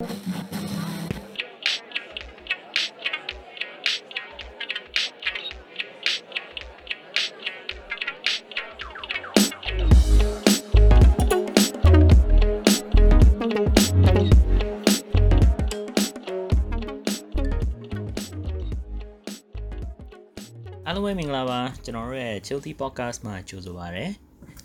အားလုံးပဲမင်္ဂလာပါကျွန်တော်တို့ရဲ့ Chilty Podcast မှာကြိုဆိုပါရစေ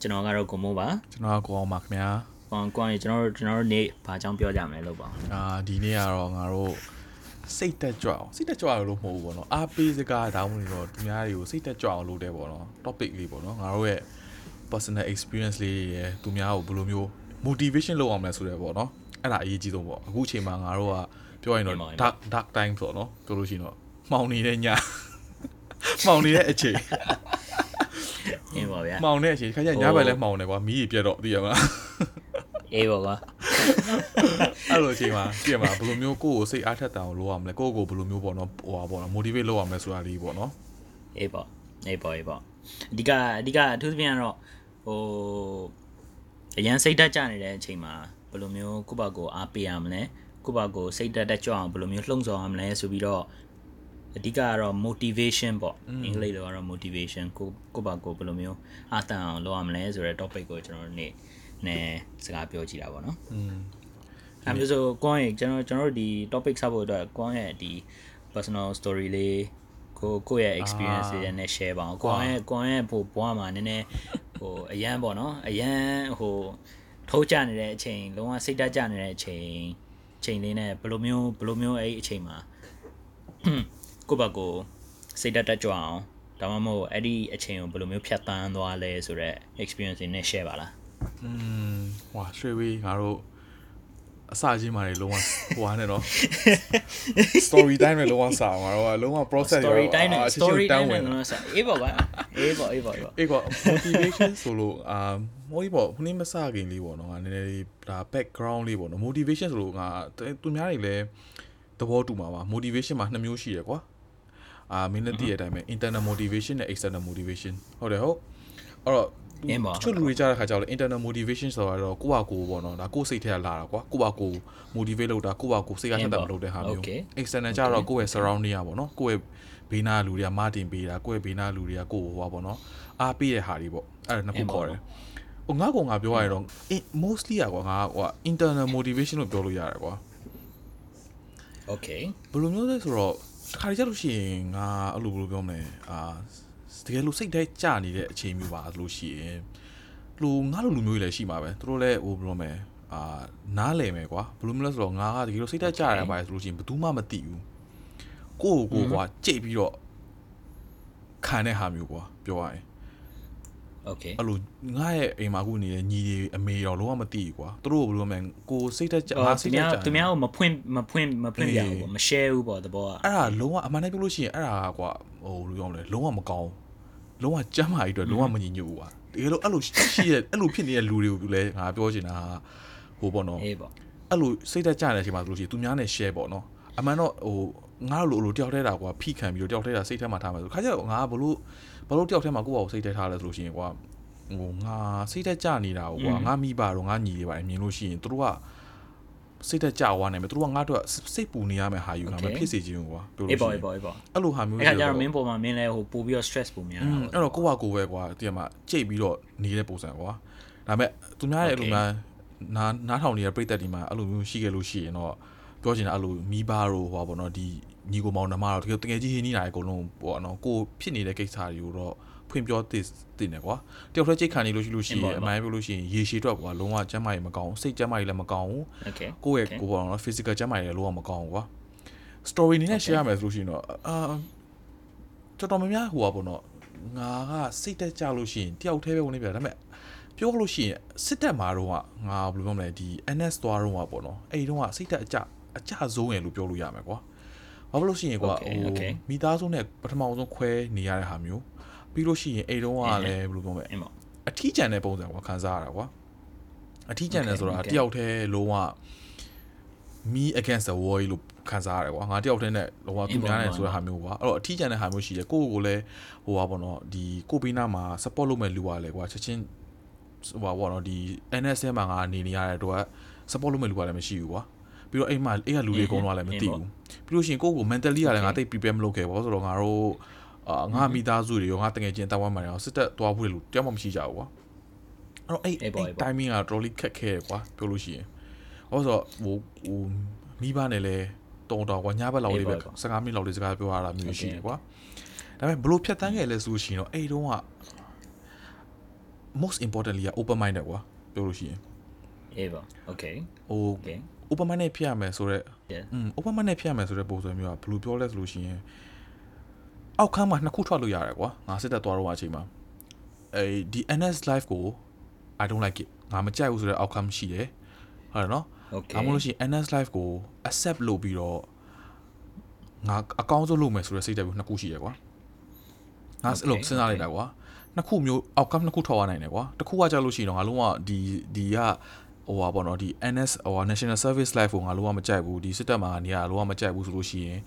ကျွန်တော်ကတော့ကိုမိုးပါကျွန်တော်ကကိုအောင်ပါခင်ဗျာ ကွန်ကွန်ရေကျွန်တော်တို့ကျွန်တော်တို့နေ့ဘာကြောင်းပြောကြမလဲလို့ပါအာဒီနေ့ကတော့ငါတို့စိတ်တက်ကြွအောင်စိတ်တက်ကြွအောင်လို့မဟုတ်ဘူးပေါ့နော်အားပေးစကားတောင်းမလို့တော့သူများတွေကိုစိတ်တက်ကြွအောင်လုပ်တယ်ပေါ့နော် topic လေးပေါ့နော်ငါတို့ရဲ့ personal experience လေးတွေရယ်သူများကိုဘယ်လိုမျိုး motivation လုပ်အောင်လဲဆိုတယ်ပေါ့နော်အဲ့ဒါအရေးကြီးဆုံးပေါ့အခုအချိန်မှာငါတို့ကပြောရင်တော့ dark dark time ဆိုတော့နော်ပြောလို့ရှိရင်တော့မှောင်နေတဲ့ညမှောင်နေတဲ့အချိန်အေးပါဗျာမှောင်နေတဲ့အချိန်ခါကျညဘက်လည်းမှောင်နေကွာမီးကြီးပြတ်တော့သိရမလား အေးပါကွာအဲ့လိုအချိန်မှာပြင်မှာဘယ်လိုမျိုးကိုယ့်ကိုစိတ်အားထက်တောင်လုပ်ရမလဲကိုယ့်ကိုယ်ဘယ်လိုမျိုးပေါ့နော်ဟိုပါပေါ့နော် motivate လုပ်ရမလဲဆိုတာလေးပေါ့နော်အေးပါအေးပါအေးပါအဓိကအဓိကအထူးသဖြင့်ကတော့ဟိုအရန်စိတ်တက်ကြနေတဲ့အချိန်မှာဘယ်လိုမျိုးကိုယ့်ဘာကိုအားပေးရမလဲကိုယ့်ဘာကိုစိတ်တက်တက်ကြွအောင်ဘယ်လိုမျိုးလှုံ့ဆော်ရမလဲဆိုပြီးတော့အဓိကကတော့ motivation ပေါ့အင်္ဂလိပ်လိုကတော့ motivation ကိုကိုယ့်ဘာကိုဘယ်လိုမျိုးအားတန်အောင်လုပ်ရမလဲဆိုတဲ့ topic ကိုကျွန်တော်တို့နေ့ နဲ့စကားပြောကြည့်တာပေါ့နော်อืมအဲ့မျိုးဆိုကွန်ရဲ့ကျွန်တော်ကျွန်တော်တို့ဒီ topic ဆောက်ဖို့အတွက်ကွန်ရဲ့ဒီ personal story လေးကိုကိုယ့်ရဲ့ experience တွေနဲ့ share ပါအောင်ကွန်ရဲ့ကွန်ရဲ့ဟိုဘွားမှာနည်းနည်းဟိုအရန်ပေါ့နော်အရန်ဟိုထိုးကြနေတဲ့အချိန်လုံးဝစိတ်ဓာတ်ကြနေတဲ့အချိန်ချိန်လေးနဲ့ဘယ်လိုမျိုးဘယ်လိုမျိုးအဲ့ဒီအချိန်မှာကိုယ့်ဘက်ကိုစိတ်ဓာတ်တက်ကြွအောင်ဒါမှမဟုတ်အဲ့ဒီအချိန်ကိုဘယ်လိုမျိုးဖြတ်တန်းသွားလဲဆိုတော့ experience တွေနဲ့ share ပါလား อืมဟွာရွှေဝေးငါတို့အစချင်းမှာလေလုံးဝဟွာနဲ့နော် story time နဲ့လုံးဝစာငါတို့ကလုံးဝ process တွေ story time နဲ့အာချစ်ချစ် story တ time န်းဝနဲ့င်နော်ဆက်အေးပေါ့ကွာအေးပေါ့အေးပေါ့အေးပေါ့အေးကွာ motivation ဆိုလို့အာမိုးကြီးပေါ့ခုနမစခင်လေးပေါ့နော်ငါနည်းနည်းလေးဒါ background လေးပေါ့နော် motivation ဆိုလို့ငါသူများတွေလည်းသဘောတူမှာပါ motivation မှာနှစ်မျိုးရှိတယ်ကွာအာမင်းလည်းသိရတဲ့အတိုင်းပဲ internal motivation နဲ့ external motivation ဟုတ်တယ်ဟုတ်အဲ့တော့ အင်းပါတချို့လူတွေကြားတဲ့ခါကျတော့ internal motivation ဆိုတော့ကိုယ့်ဟာကိုယ်ပေါ့နော်ဒါကိုယ့်စိတ်ထဲကလာတာကွာကိုယ့်ဟာကိုယ် motivate လုပ်တာကိုယ့်ဟာကိုယ်စိတ်ကဆက်တက်မလုပ်တဲ့ဟာမျိုး external ကျတော့ကိုယ့်ရဲ့ surrounding ကပေါ့နော်ကိုယ့်ရဲ့ဘေးနားလူတွေက martin ပေးတာကိုယ့်ရဲ့ဘေးနားလူတွေကကိုယ့်ဟိုဟာပေါ့နော်အားပေးတဲ့ဟာတွေပေါ့အဲ့ဒါနှစ်ခုခေါ်တယ်ဟိုငါကောင်ကပြောရရင်တော့ mostly อ่ะကွာငါဟို internal motivation လို့ပြောလို့ရတယ်ကွာ okay ဘယ်လိုမျိုးလဲဆိုတော့တခါကြလို့ရှိရင်ငါအဲ့လိုဘယ်လိုပြောမလဲအာ တကယ်လို့စိတ်ထဲကြနေတဲ့အချိန်မျိုးပါလို့ရှိရင်လူငါလိုလူမျိုးတွေလည်းရှိမှာပဲသူတို့လည်းဟိုဘယ်လိုမလဲအာနားလည်မယ်ကွာဘယ်လိုမျိုးလဲဆိုတော့ငါကတကယ်လို့စိတ်ထဲကြရပါလေဆိုလို့ရှိရင်ဘယ်သူမှမသိဘူးကိုယ့်ကိုယ်ကိုကွာကြိတ်ပြီးတော့ခံတဲ့ဟာမျိုးကွာပြောရရင် okay အဲ့လိုငါရဲ့အိမ်မှာအခုနေတဲ့ညီတွေအမေတော်လုံးဝမသိဘူးကွာသူတို့ကိုဘယ်လိုမလဲကိုယ်စိတ်ထဲကြအော်စိသူတ်ထဲများကြသူများကိုမဖွင့်မဖွင့်မဖွင့်ပြဘူးပေါ့မ share ဘူးပေါ့သဘောကအဲ့ဒါလုံးဝအမှန်တည်းပြောလို့ရှိရင်အဲ့ဒါကွာဟိုလိုပြောမလဲလုံးဝမကောင်းဘူး လုံးဝကြမ်းမာကြီးအတွက်လုံးဝမညီညွတ်ဘူးကွာတကယ်လို့အဲ့လိုရှိရဲ့အဲ့လိုဖြစ်နေတဲ့လူတွေကိုလည်းငါပြောချင်တာဟိုပေါ့နော်အေးပေါ့အဲ့လိုစိတ်သက်ကြတဲ့အချိန်မှာဆိုလို့ရှိရင်သူများနဲ့ share ပေါ့နော်အမှန်တော့ဟိုငါတို့လိုလိုတယောက်တည်းတာကွာဖိခံပြီးတော့တယောက်တည်းတာစိတ်ထဲမှာထားမယ်ဆိုခါကျတော့ငါဘလို့ဘလို့တယောက်တည်းမှာကိုယ့်ဘာကိုစိတ်ထဲထားလဲဆိုလို့ရှိရင်ကွာဟိုငါစိတ်သက်ကြနေတာကိုကွာငါမိပါတော့ငါညီတွေပါမြင်လို့ရှိရင်သူတို့က စိတ်သက်ကြသွားနိုင်မယ်သူတို့ကငါတို့ကစိတ်ပူနေရမယ်ဟာယူငါမဖြစ်စေချင်ဘူးကွာပြောလို့အေးရှိပေါ့ရအေးင်ပေါ့အေးပေါ့အဲ့လိုဟာမျိုးအဲ့ခါကျတော့တွေမင်းပေါ်မှာမင်းလည်းဟိုပို့ပြီးတော့ stress ပိုများอืတာมပေါ့အဲ့တော့ကိုယ့်ဟာကိုယ်ပဲကွာတကယ်မှကြိတ်ပြီးတော့နေတဲ့ပုံစံကွာဒါပေမဲ့သူများရဲ့အဲ့လိုများနားနားထောင်နေတဲ့ပြိသက်ဒီမှာအဲ့လိုမျိုးရှိခဲ့လို့ရှိရင်တော့ပြောချင်တာအဲ့လိုမိဘတို့ဟောပါတော့ဒီညီကိုမောင်နှမတို့တကယ်တကယ်ကြီးဟင်းနေတာအကုန်လုံးပေါ့နော်ကိုဖြစ်နေတဲ့ကိစ္စတွေကိုတော့ ဖွင့်ပြောသစ်တင်တယ်ကွာတယောက်တည်းကြိတ်ခံနေလို့ရှိလို့ရှိရင်အမှန်ပြောလို့ရှိရင်ရေရှည်တော့ကွာလုံးဝကျမ်းမာရေးမကောင်းစိတ်ကျမ်းမာရေးလည်းမကောင်းဘူး okay ကိုယ့်ရဲ့ကိုယ်ပေါ့နော် physical ကျန်းမာရေးလည်းလုံးဝမကောင်းဘူးကွာ story အနေနဲ့ share ရမယ်ဆိုလို့ရှိရင်တော့အာတော်တော်များများဟိုပါပေါ့နော်ငါကစိတ်တက်ကြလို့ရှိရင်တယောက်တည်းပဲဝင်နေပြဒါပေမဲ့ပြောလို့ရှိရင်စစ်တက်မှာတော့ကငါဘယ်လိုပြောမလဲဒီ NS သွားတော့ကပေါ့နော်အဲ့ဒီတော့ကစိတ်တက်အကြအကြဆုံးရလို့ပြောလို့ရမယ်ကွာဘာဖြစ်လို့ရှိရင်ကွာ Okay, ဟို okay. မိသားစုနဲ့ပထမဆုံးခွဲနေရတဲ့ဟာမျိုး ပြီးလို့ရှိရင်အဲ့တော့ကလည်းဘယ်လိုပြောမလဲအင်းပေါ့အထီးကျန်တဲ့ပုံစံကွာခံစားရတာကွာအထီးကျန်တယ် Okay, ဆိုတာ okay. တယောက်တည်းလုံးဝ me against the world လို့ခံစားရတယ်ကွာငါတယောက်တည်းနဲ့လုံးဝသူများနဲ့ဆိုတဲ့ဟာမျိုးကွာအဲ့တော့အထီးကျန်တဲ့ဟာမျိုးရှိတယ်ကိုယ့်ကိုယ်လည်းဟိုပါပေါ့နော်ဒီကိုပေးနာမှာ support လုပ်မဲ့လူပါလေကွာချက်ချင်းဟိုပါပေါ့နော်ဒီ NS မှာငါနေနေရတဲ့အတွက် support လုပ်မဲ့လူပါလည်းမရှိဘူးကွာပြီးတော့အိမ်မှာအိမ်ကလူတွေအကုန်လုံးကလည်းမသိဘူးပြီးလို့ရှိရင်ကိုယ့်ကို mentally ကလည်းငါတိတ် prepare မလုပ်ခဲ့ဘူးဆိုတော့ငါတို့ အာငါမိသားစုတွေရောငါတငယ်ချင်းတောင်းဝမ်းမှာရောစစ်တက်သွားဖို့လို့တယောက်မှမရှိကြဘူးကွာအဲ့တော့အဲ့အဲ့ timing ကတော်လေးခက်ခဲကွာပြောလို့ရှိရင်ဟောဆိုတော့ဟိုဟိုမိဘနဲ့လည်းတုံတော်ကွာညဘက်လောက်လေးပဲ15မိနစ်လောက်လေးစကားပြောရတာမျိုးရှိတယ်ကွာဒါပေမဲ့ဘလို့ဖြတ်တန်းခဲ့လဲဆိုရှင်တော့အဲ့တုန်းက most importantly က open minded ကွာပြောလို့ရှိရင်အေးပါ okay ဟို okay open minded ဖြစ်ရမယ်ဆိုတော့ yeah อืม open minded ဖြစ်ရမယ်ဆိုတဲ့ပုံစံမျိုးကဘယ်လိုပြောလဲဆိုလို့ရှိရင် အောက်ခန်းမှာနှစ်ခုထွက်လို့ရတယ်ကွာငါစစ်တက်သွားတော့အချိန်မှာအဲဒီ NS live ကို I don't like it ငါမကြိုက်ဘူးဆိုတဲ့ outcome ရှိတယ်ဟုတ်တယ်နော် okay ဒါမှမဟုတ်လို့ရှိရင် NS live ကို accept လုပ်ပြီးတော့ငါအကောင်းဆုံးလုပ်မယ်ဆိုတဲ့စိတ်ဓာတ်မျိုးနှစ်ခုရှိရယ်ကွာငါအဲ့လိုစဉ်းစားလိုက်တာကွာနှစ်ခုမျိုး outcome နှစ်ခုထောက်ရနိုင်တယ်ကွာတစ်ခုကကြာလို့ရှိရင်တော့ငါလုံးဝဒီဒီကဟိုပါပေါ့နော်ဒီ NS ဟို National Service Life ကိုငါလုံးဝမကြိုက်ဘူးဒီစစ်တပ်မှာနေရလုံးဝမကြိုက်ဘူးဆိုလို့ရှိရင်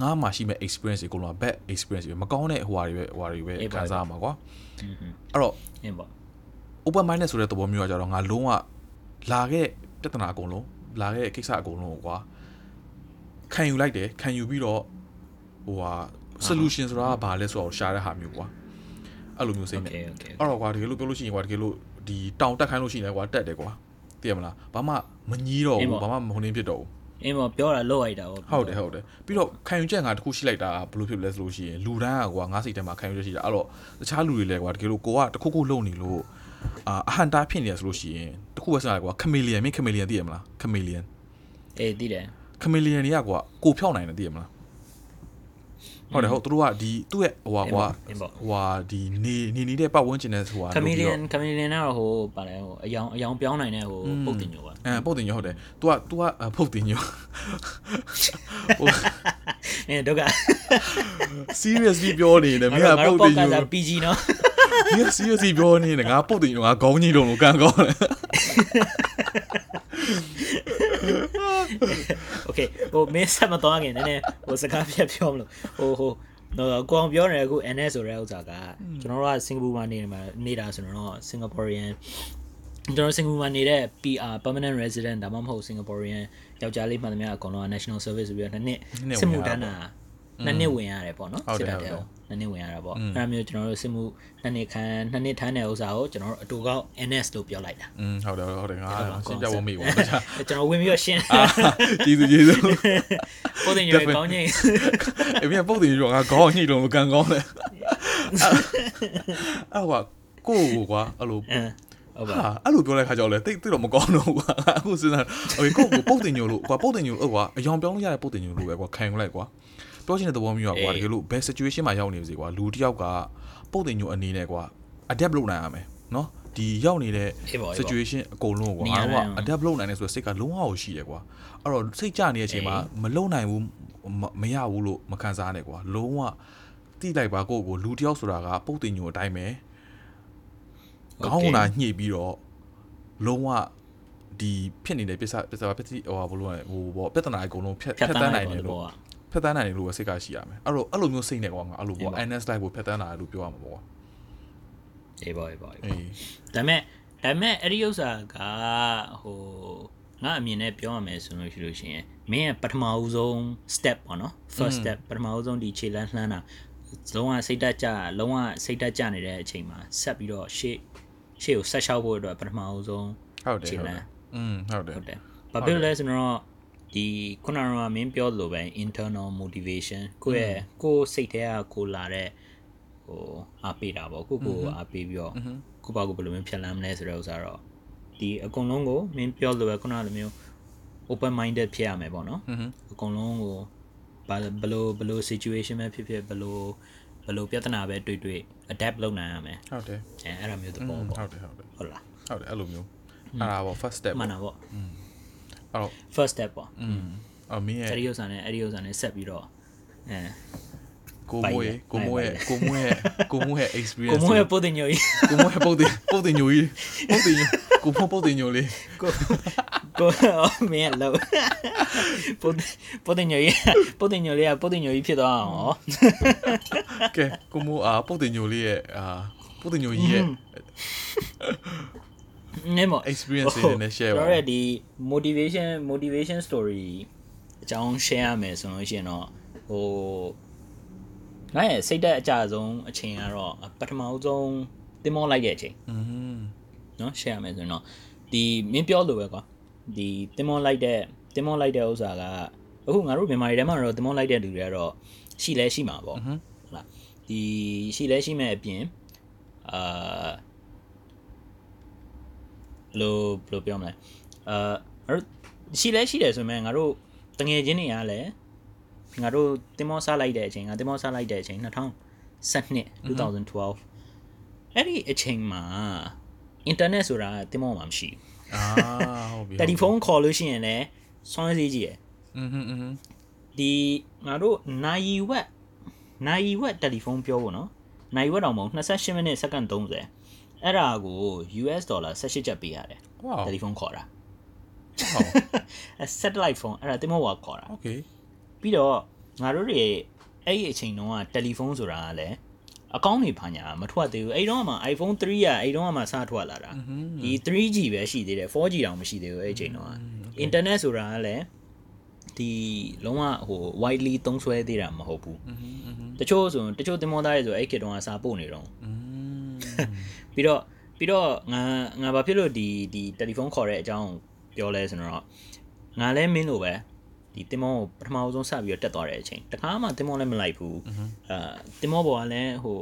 ငါမှရှိမဲ့ experience တွေအကုန်လုံး bad experience တွေမကောင်းတဲ့ဟိုဟာတွေပဲဟိုဟာတွေပဲခံစားရမှာကွာအဲ့တော့အေးပါ open minded ဆိုတဲ့သဘောမျိုးကကြတော့ငါလုံးဝလာခဲ့ပြဿနာအကုန်လုံးလာခဲ့ကိစ္စအကုန်လုံးကိုကွာခံယူလိုက်တယ်ခံယူပြီးတော့ဟိုဟာ solution ဆိုတာကဘာလဲဆိုတော့ရှာတဲ့ဟာမျိုးကွာအဲ့လိုမျိုးစိတ်နဲ့ okay okay အဲ့တော့ကွာတကယ်လို့ပြောလို့ရှိရင်ကွာတကယ်လို့ဒီတောင်တက်ခိုင်းလို့ရှိရင်ကွာတက်တယ်ကွာသိရမလားဘာမှမညီးတော့ဘူးဘာမှမဟုတ်နေဖြစ်တော့ဘူး အေးပါပြောတာလောက်လိုက်တာပေါ့ဟုတ်တယ်ဟုတ်တယ်ပြီးတော့ခံယူချက်ငါတစ်ခုရှိလိုက်တာဘယ်လိုဖြစ်လဲဆိုလို့ရှိရင်လူတန်းကကွာငါစိတ်ထဲမှာခံယူချက်ရှိတာအဲ့တော့တခြားလူတွေလည်းကွာတကယ်လို့ကိုကတစ်ခုခုလုံနေလို့အာအဟန်တာဖြစ်နေရဆိုလို့ရှိရင်တခုပဲစလိုက်ကွာခမီလီယန်မင်းခမီလီယန်သိရမလားခမီလီယန်အေးသိတယ်ခမီလီယန်တွေကကွာကိုဖြောက်နိုင်တယ်သိရမလား ဟုတ်တယ်ဟုတ်သူတို့ကဒီသူ့ရဲ့ဟိုဟာကွာဟိုဟာဒီနေနေနေတဲ့ပတ်ဝန်းကျင်နဲ့ဆိုတာခမီလီယန်ခမီလီယန်ကတော့ဟိုပါလဲဟိုအယောင်အယောင်ပြောင်းနိုင်တဲ့ဟိုပုတ်တင်ညိုပါအဲပုတ်တင်ညဟုတ်တယ် तू က तू ကပုတ်တင်ညဟိုအဲတော့က seriously ပြောနေတယ်မင်းကပုတ်တင်ညက PG နော် မင်း seriously ပြောနေတယ်ငါပုတ်တင်ညငါခေါင်းကြီးလုံးလို့ကန်ကောင်းတယ် Okay ဟိုမင်းဆက်မသွားခင်နည်းနည်းဟိုစကားပြပြောမလို့ဟိုဟိုတော့ကိုအောင်ပြောနေအခု NS ဆိုတဲ့ဥစ္စာကကျွန်တော်တို့ကစင်ကာပူမှာနေမှာနေတာဆိုတော့ Singaporean ကျွန်တော်စင်ကာပူမှာနေတဲ့ PR permanent resident ဒါမှမဟုတ် Singaporean ယောက်ျားလေးမှန်သမျှအကုန်လုံးက national service ဆိုပြီးတော့နှစ်နှစ်စစ်မှုထမ်းတာ နှစ်နှစ်ဝင်ရတယ်ပေါ့နော်စစ်တပ်တဲ့နှစ်နှစ်ဝင်ရတာပေါ့အဲ့ဒါမျိုးကျွန်တော်တို့စစ်မှုနှစ်နှစ်ခန်းနှစ်နှစ်ထမ်းတဲ့ဥစ္စာကိုကျွန်တော်တို့အတူကောက် NS လို့ပြောလိုက်တာอืมဟုတ်တယ်ဟုတ်တယ်ငါရှင်းပြဖို့မေးပါကျွန်တော်ဝင်ပြီးတော့ရှင်းကျေးဇူးကျေးဇူးပုံတင်ရကောင်းညိအပြင်ပုံတင်ရငါခေါင်းညိလို့မကန်ကောင်းလဲအဲ့ဟွာကိုကိုကွာအဲ့လိုဟုတ်ပါအဲ့လိုပြောလိုက်ခါကြောက်လဲတိတ်တိတ်တော့မကောင်းတော့ဘူးကွာအခုစဉ်းစားဟိုကိုကိုပုတ်တင်ညိုလို့ကွာပုတ်တင်ညိုလို့ကွာအယောင်ပြောင်းလို့ရတဲ့ပုတ်တင်ညိုလို့ပဲကွာခံယူလိုက်ကွာ ပြောချင်တဲ့သဘောမျိုးကွာတကယ်လို့ best situation မှာရောက်နေပါစေကွာလူတစ်ယောက်ကပုတ်တင်ညိုအနေနဲ့ကွာ adapt လုပ်နိုင်ရမယ်နော်ဒီရောက်နေတဲ့ situation အကုန်လုံးကွာငါတို့က adapt လုပ်နိုင်တယ်ဆိုတော့စိတ်ကလုံးဝကိုရှိတယ်ကွာအဲ့တော့စိတ်ကြနေတဲ့အချိန်မှာမလုံနိုင်ဘူးမရဘူးလို့မခံစားနဲ့ကွာလုံးဝတိလိုက်ပါကိုကိုလူတစ်ယောက်ဆိုတာကပုတ်တင်ညိုအတိုင်းပဲကောင်းတာညှိပြီးတော့လုံးဝဒီဖြစ်နေတဲ့ပစ္စပစ္စပစ္စဟိုဘလို့ဟိုဘောပြဿနာအကုန်လုံးဖြတ်ဖြတ်တန်းနိုင်တယ်လို့ ဖြတ်တန်းနိုင်တယ်လို့ပဲစိတ်ကရှိရမယ်အဲ့တော့အဲ့လိုမျိုးစိတ်နဲ့ကွာငါအဲ့လိုပေါ့ NS live ကိုဖြတ်တန်းတာလို့ပြောရမှာပေါ့ကွာအေးပါအေးပါအေးဒါမဲ့ဒါမဲ့အဲ့ဒီဥစ္စာကဟိုငါအမြင်နဲ့ပြောရမယ်ဆိုလို့ရှိလို့ရှိရင်မင်းရဲ့ပထမဦးဆုံး step ပေါ့နော် first step ပထမဦးဆုံးဒီခြေလမ်းလှမ်းတာလုံးဝစိတ်တက်ကြလုံးဝစိတ်တက်ကြနေတဲ့အချိန်မှာဆက်ပြီးတော့ရှေ့ရှေ့ကိုဆက်လျှောက်ဖို့အတွက်ပထမဦးဆုံးဟုတ်တယ်ဟုတ်တယ်อืมဟုတ်တယ်ဟုတ်တယ်ဘာဖြစ်လို့လဲဆိုတော့ ဒီခုနကမင်းပြောလို့ပဲ internal motivation ကိုယ့်ရဲ့ကိုယ်စိတ်ထဲကကိုလာတဲ့ဟိုအားပေးတာပေါ့ကိုကိုအားပေးပြီးတော့ကိုပါကိုဘယ်လိုမျိုးဖြတ်လမ်းမလဲဆိုတဲ့ဥစ္စာတော့ဒီအကုန်လုံးကိုမင်းပြောလို့ပဲခုနကလိုမျိုး open minded ဖြစ်ရမယ်ပေါ့နော်အကုန်လုံးကိုဘာဘယ်လိုဘယ်လို situation ပဲဖြစ်ဖြစ်ဘယ်လိုဘယ်လိုပြဿနာပဲတွေ့တွေ့ adapt လုပ်နိုင်ရမယ်ဟုတ်တယ်အဲအဲ့ဒါမျိုးသဘောဟုပေါ့တ်တယ်ဟုတ်တယ်ဟုတ်လားဟုတ်တယ်အဲ့လိုမျိုးအဲ့ဒါပေါ့ first step မှန်တာပေါ့ အဲ့တော့ first step ပေါ့อืมအမင်းရဲ့အဲ့ဒီဥစ္စာနဲ့အဲ့ဒီဥစ္စာနဲ့ဆက်ပြီးတော့အဲကိုမိုးရဲ့ကိုမိုးရဲ့ကိုမိုးရဲ့ကိုမိုးရဲ့ experience ကိုမိုးရဲ့ပိုတင်ညိုကြီးကိုမိုးရဲ့ပုတ်တင်ပုတ်တင်ညိုကြီးပုတ်တင်ညိုကိုမိုးပုတ်တင်ညိုလေးကိုကိုမင်းလောပိုပိုတင်ညိုကြီးပိုတင်ညိုလေးကပိုတင်ညိုကြီးဖြစ်သွားအောင်ဟောကဲကိုမိုးအာပုတ်တင်ညိုလေးရဲ့အာပုတ်တင်ညိုကြီးရဲ့ နည်းမော experience တွေနဲ့ share ပါ ကျွန်တော်ရဲ့ဒီ motivation motivation story အကြောင်း share ရမယ်ဆိုလို့ရှိရင်တော့ဟိုငါရဲ့စိတ်သက်အကြဆုံးအချိန်ကတော့ပထမဆုံးတင်မောလိုက်တဲ့အချိန် อืม เนาะ share ရမယ်ဆိုရင်တော့ဒီမင်းပြောလို့ပဲကွာဒီတင်မောလိုက်တဲ့တင်မောလိုက်တဲ့ဥစ္စာကအခုငါတို့မြန်မာပြည်ထဲမှာတော့တင်မောလိုက်တဲ့လူတွေကတော့ရှိလဲရှိမှာပေါ့ဟုတ်လားဒီရှိလဲရှိမဲ့အပြင်အာ ဘယ်လိုဘယ်လိုပြောမလဲအာငါတို့ရှိလဲရှိတယ်ဆိုပေမဲ့ငါတို့တငယ်ချင်းတွေကလည်းငါတို့တင်မောစားလိုက်တဲ့အချိန်ငါတင်မောစားလိုက်တဲ့အချိန်2012 2012အဲ့ဒီအချိန်မှာအင်တာနက်ဆိုတာတင်မောမှာမရှိဘူး အာဟုတ်ပြီ တယ်လီဖုန်းခေါ်လို့ရှိရင်လည်းစွမ်းစည်းကြည့်ရယ် อืมอืมอืม ဒီငါတို့နိုင်ဝက်နိုင်ဝက်တယ်လီဖုန်းပြောဖို့နော်နိုင်ဝက်တော့မဟုတ်28မိနစ်စက္ကန့်30 အဲ့ဒါကို US ဒေါ်လာ16ကျပ်ပေးရတယ်တယ်လီဖုန်းခေါ်တာဟုတ် satellite phone အဲ့ဒါတင်မောဝါခေါ်တာ okay ပြီးတော့ငါတို့တွေအဲ့ဒီအချိန်တုန်းကတယ်လီဖုန်းဆိုတာကလည်းအကောင့်တွေဘာညာမထွက်သေးဘူးအဲ့တော့မှ iPhone 3อ่ะအဲ့တော့မှစထွက်လာတာဒီ 3G ပဲရှိသေးတယ် 4G တောင်မရှိသေးဘူးအဲ့အချိန်တော့အင်တာနက်ဆိုတာကလည်းဒီလုံးဝဟို widely သုံးစွဲသေးတာမဟုတ်ဘူးတချို့ဆိုတချို့တင်မောသားတွေဆိုအဲ့ခေတ်တုန်းကစာပို့နေတော့ ပြီးတော့ပြီးတော့ငါငါဘာဖြစ်လို့ဒီဒီတယ်လီဖုန်းခေါ်တဲ့အကြောင်းပြောလဲဆိုတော့ငါလည်းမင်းလိုပဲဒီတင်မောကိုပထမဆုံးစပြီးတော့တက်သွားတဲ့အချိန်တခါမှတင်မောလည်းမလိုက်ဘူးအာတင်မောဘောကလည်းဟို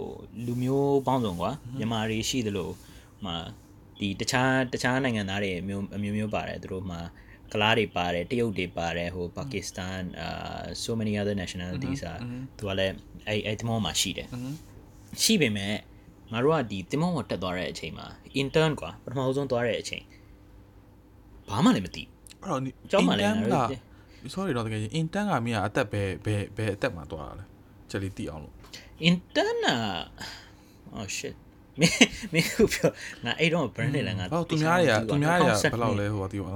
လူမျိုးပေါင်းစုံကွာမြန်မာတွေရှိသလိုဟမှာဒီတခြားတခြားနိုင်ငံသားတွေအမျိုးအမျိုးမျိုးပါတယ်သူတို့မှာကလားတွေပါတယ်တရုတ်တွေပါတယ်ဟိုပါကစ္စတန်အာ so many other nationalities อ่ะသူကလည်းအဲ့အဲ့တင်မောမှာရှိတယ်ရှိပေမဲ့ ငါတို့ကဒီတင်မောပေါ်တက်သွားတဲ့အချိန်မှာ intern ကွာပထမဆုံးသွားတဲ့အချိန်ဘာမှလည်းမသိအဲ့တော့ကျောင်းမှာလည်းငါကတို့ sorry တော့တကယ် intern ကမင်းကအသက်ဘယ်ဘယ်ဘယ်အသက်မှာတွားတာလဲချက်လေးသိအောင်လို့ intern อ่ะ oh shit မင်းမင်းခုပြောငါအဲ့တော့ brand နဲ့လည်းငါဟောသူများတွေကသူများတွေကဘယ်2012လောက်လဲဟိုတီးငါ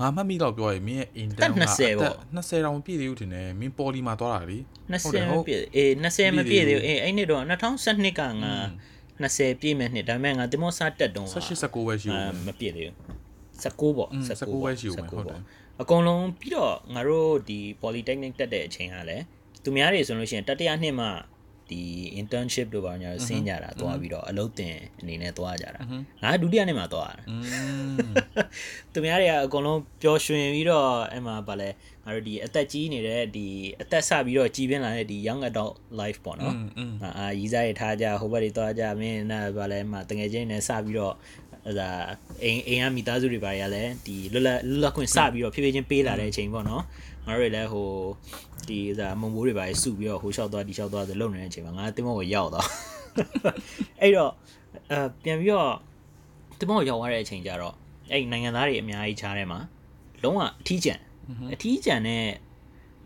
ငါမှတ်မိတော့ပြောရင်မင်းရဲ့ intern တက်20ပေါ့20တောင်မပြည့်သေးဘူးထင်တယ်မင်း poly မှာတွားတာလေ 20မပြည့်အေး20မပြည့်သေးဘူးအေးအဲ့နှစ်တော့2012ကငါ20ပြည့်မဲ့နှစ်ဒါပေမဲ့ငါတင်မောစတက်တုံး18 19ပဲရှိအာဦးမပြည့်သေးဘူး19ပေါ့อืม19 19ပဲရှိဦးမယ်19ဟုတ်တယ်အကုန်လုံးပြီးတော့ငါတို့ဒီ polytechnic တက်တဲ့အချိန်ကလည်းသူများတွေဆိုလို့ရှိရင်တတိယနှစ်မှ ဒီ internship တို့ဘာညာဆင်းကြတာသွားပြီးတော့အလုပ်တင်အနေနဲ့သွားကြတာငါဒုတိယနေ့မှာသွားတာသူများတွေကအကုန်လုံးပျော်ရွှင်ပြီးတော့အဲ့မှာဗာလဲငါတို့ဒီအသက်ကြီးနေတဲ့ဒီအသက်ဆပြီးတော့ကြီးပြင်းလာတဲ့ဒီ young adult life ပေါ့နော်အာရီးစားရထားကြဟိုဘက်တွေသွားကြမင်းနာဗာလဲမှာတငယ်ချင်းနဲ့ဆပြီးတော့အဲ့ဒါအိမ်အိမ်ကမိသားစုတွေဘာတွေကလည်းဒီလွတ်လပ်လွတ်လပ်ခွင့်စပြီးတော့ဖြည်းဖြည်းချင်းပေးလာတဲ့အချိန်ပေါ့နော် ငါတို့တွေလည်းဟိုဒီဟိုဒါမုံမိုးတွေပါရစုပြီးတော့ဟိုလျှောက်သွားဒီလျှောက်သွားဆိုလုံနေတဲ့အချိန်မှာငါတင်မောကိုရောက်သွားအဲ့တော့အဲပြန်ပြီးတော့တင်မောကိုရောက်သွားတဲ့အချိန်ကျတော့အဲ့နိုင်ငံသားတွေအများကြီးချားထဲမှာလုံးဝအထီးကျန်အထီးကျန်တဲ့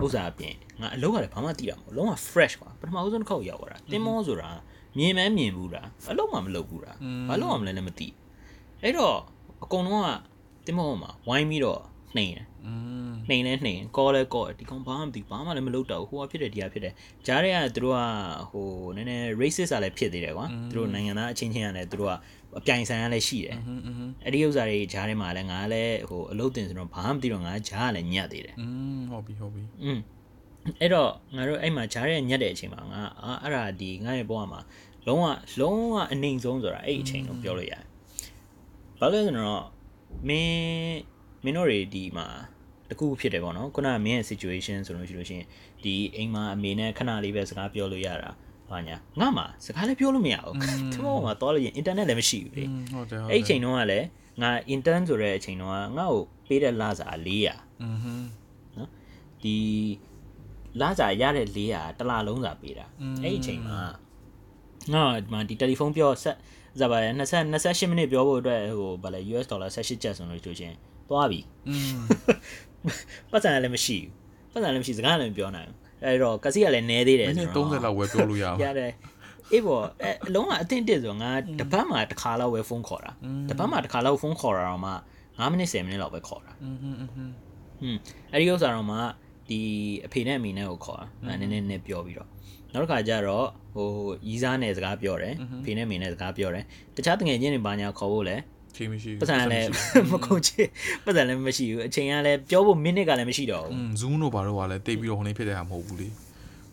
ဥစ္စာအပြင်ငါအလုပ်ကလည်းဘာမှတည်တာမဟုတ်လုံးဝ fresh ကွာပထမဦးဆုံးတစ်ခေါက်ရောက်သွားတာတင်မောဆိုတာမြင်မဲမြင်ဘူးတာအလုပ်မှမလုပ်ဘူးတာဘာလို့မှမလဲလည်းမသိအဲ့တော့အကုန်လုံးကတင်မောမှာဝိုင်းပြီးတော့နှိမ်တယ်อืม နှိမ်လဲနှိမ်ကောလဲကောဒီကောင်ဘာမှမသိဘာမှလည်းမလုပ်တော့ဘူးဟိုကဖြစ်တယ်ဒီကဖြစ်တယ်ဂျားတွေကသူတို့ကဟိုနည်းနည်း racist ကလည်းဖြစ်သေးတယ်ကွာသူတို့နိုင်ငံသားအချင်းချင်းကလည်းသူတို့ကအပြိုင်ဆိုင်ကလည်းရှိတယ် อืมอืม အဲ့ဒီဥစ္စာတွေဂျားထဲမှာလည်းငါလည်းဟိုအလုပ်တင်ဆိုတော့ဘာမှမသိတော့ငါဂျားကလည်းညက်သေးတယ် อืมဟုတ်ပြီဟုတ်ပြီ อืมအဲ့တော့ငါတို့အဲ့မှာဂျားရဲ့ညက်တဲ့အချိန်မှာငါအာအဲ့ဒါဒီငါရဲ့ဘဝမှာလုံးဝလုံးဝအနေဆုံးဆိုတာအဲ့ဒီအချိန်ကိုပြောလို့ရတယ်ဘာလို့လဲဆိုတော့မင်း မင်းတို့တွေဒီမှာတကူဖြစ်တယ်ပေါ့နော်ခုနကမင်းရဲ့ situation ဆိုလို့ရှိလို့ရှင်ဒီအိမ်မှာအမေနဲ့ခဏလေးပဲစကားပြောလို့ရတာဟာညာငါမှစကားလည်းပြောလို့မရဘူးသူမမှာတော့လည်း internet လည်းမရှိဘူးလေဟုတ်တယ်ဟုတ်တယ်အဲ့ချိန်တုန်းကလည်းငါ intern ဆိုတဲ့အချိန်တုန်းကငါ့ကိုပေးတဲ့လစာ400อือဟึနော်ဒီလစာရတဲ့400တစ်လလုံးစာပေးတာအဲ့အချိန်မှာငါဒီမှာဒီတယ်လီဖုန်းပြောဆက်ဇာပါရ28မိနစ်ပြောဖို့အတွက်ဟိုဗာလဲ US ဒေါ်လာ18ကျပ်ဆိုလို့ဆိုချင်း သွားပြီ อืม ပတ်စံလည်းမရှိဘူးပတ်စံလည်းမရှိစကားလည်းမပြောနိုင်ဘူးအဲ့တော့ကစီကလည်းနဲသေးတယ် မိနစ် ဆိုတော့ 30လောက်ဝယ်ပြောလို့ရအောင် ရတယ်အေးပေါ့အဲအလုံးကအတင်းတစ်ဆိုငါတပတ်မှာတစ်ခါလောက်ပဲဖုန်းခေါ်တာတပတ်မှာတစ်ခါလောက်ဖုန်းခေါ်တာတော့မှ9မိနစ်10မိနစ်လောက်ပဲခေါ်တာ อืมอืมอืม ဟွန်းအဲ့ဒီဥစ္စာတော့မှဒီအဖေနဲ့အမေနဲ့ကိုခေါ်တာနည်းနည်းနည်းပြောပြီးတော့နောက်တစ်ခါကျတော့ဟိုရီးစားနဲ့စကားပြောတယ်အဖေနဲ့အမေနဲ့စကားပြောတယ်တခြားတငယ်ချင်းတွေဘာညာခေါ်ဖို့လဲ ချိန်မရှိ ပတ်စံလည်းမကုန်ချစ်ပတ်စံလည်းမရှိဘူးအချိန်ကလည်းပြောဖို့မိနစ်ကလည်းမရှိတော့ อื ဘူး ม zoom တို့ဘာလို့ကလည်းတိတ်ပြီးတော့ဟိုနေဖြစ်တဲ့ဟာမဟုတ်ဘူးလေ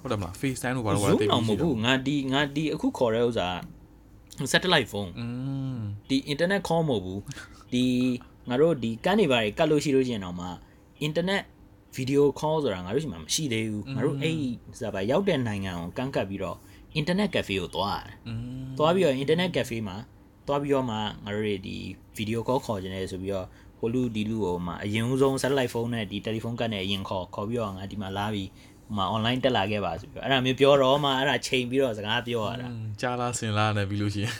ဟုတ်တယ်မလား FaceTime တို့ဘာလို့ကလည်း zoom တိတ် တော့ ပြီး မဟုတ်ဘူးငါဒီငါဒီအခုခေါ်တဲ့ဥစ္စာ satellite phone อืม ဒီ internet call မဟုတ်ဘူးဒီငါတို့ဒီကန်းနေပါတွေကတ်လို့ရှိလို့ရှိရင်တော့မှ internet video call ဆိုတာငါတို့ရှိမှမရှိသေးဘူးငါတို့အဲ့စပါရောက်တဲ့နိုင်ငံကိုကန့်ကတ်ပြီးတော့ internet cafe ကိုသွားရတယ် อืม သွားပြီးတော့ internet cafe မှာ သွားပြီးတော့မှငါတို့တွေဒီ video call ခေါ်ကြတယ်ဆိုပြီးတော့ဟိုလူဒီလူကိုမှအရင်ဆုံး satellite phone နဲ့ဒီ telephone ကတ်နဲ့အရင်ခေါ်ခေါ်ပြီးတော့ငါဒီမှာလာပြီးဟိုမှာ online တက်လာခဲ့ပါဆိုပြီးတော့အဲ့ဒါမျိုးပြောတော့မှအဲ့ဒါချိန်ပြီးတော့စကားပြောရတာကြားလားစင်လားနဲ့ပြီးလို့ရှိရင်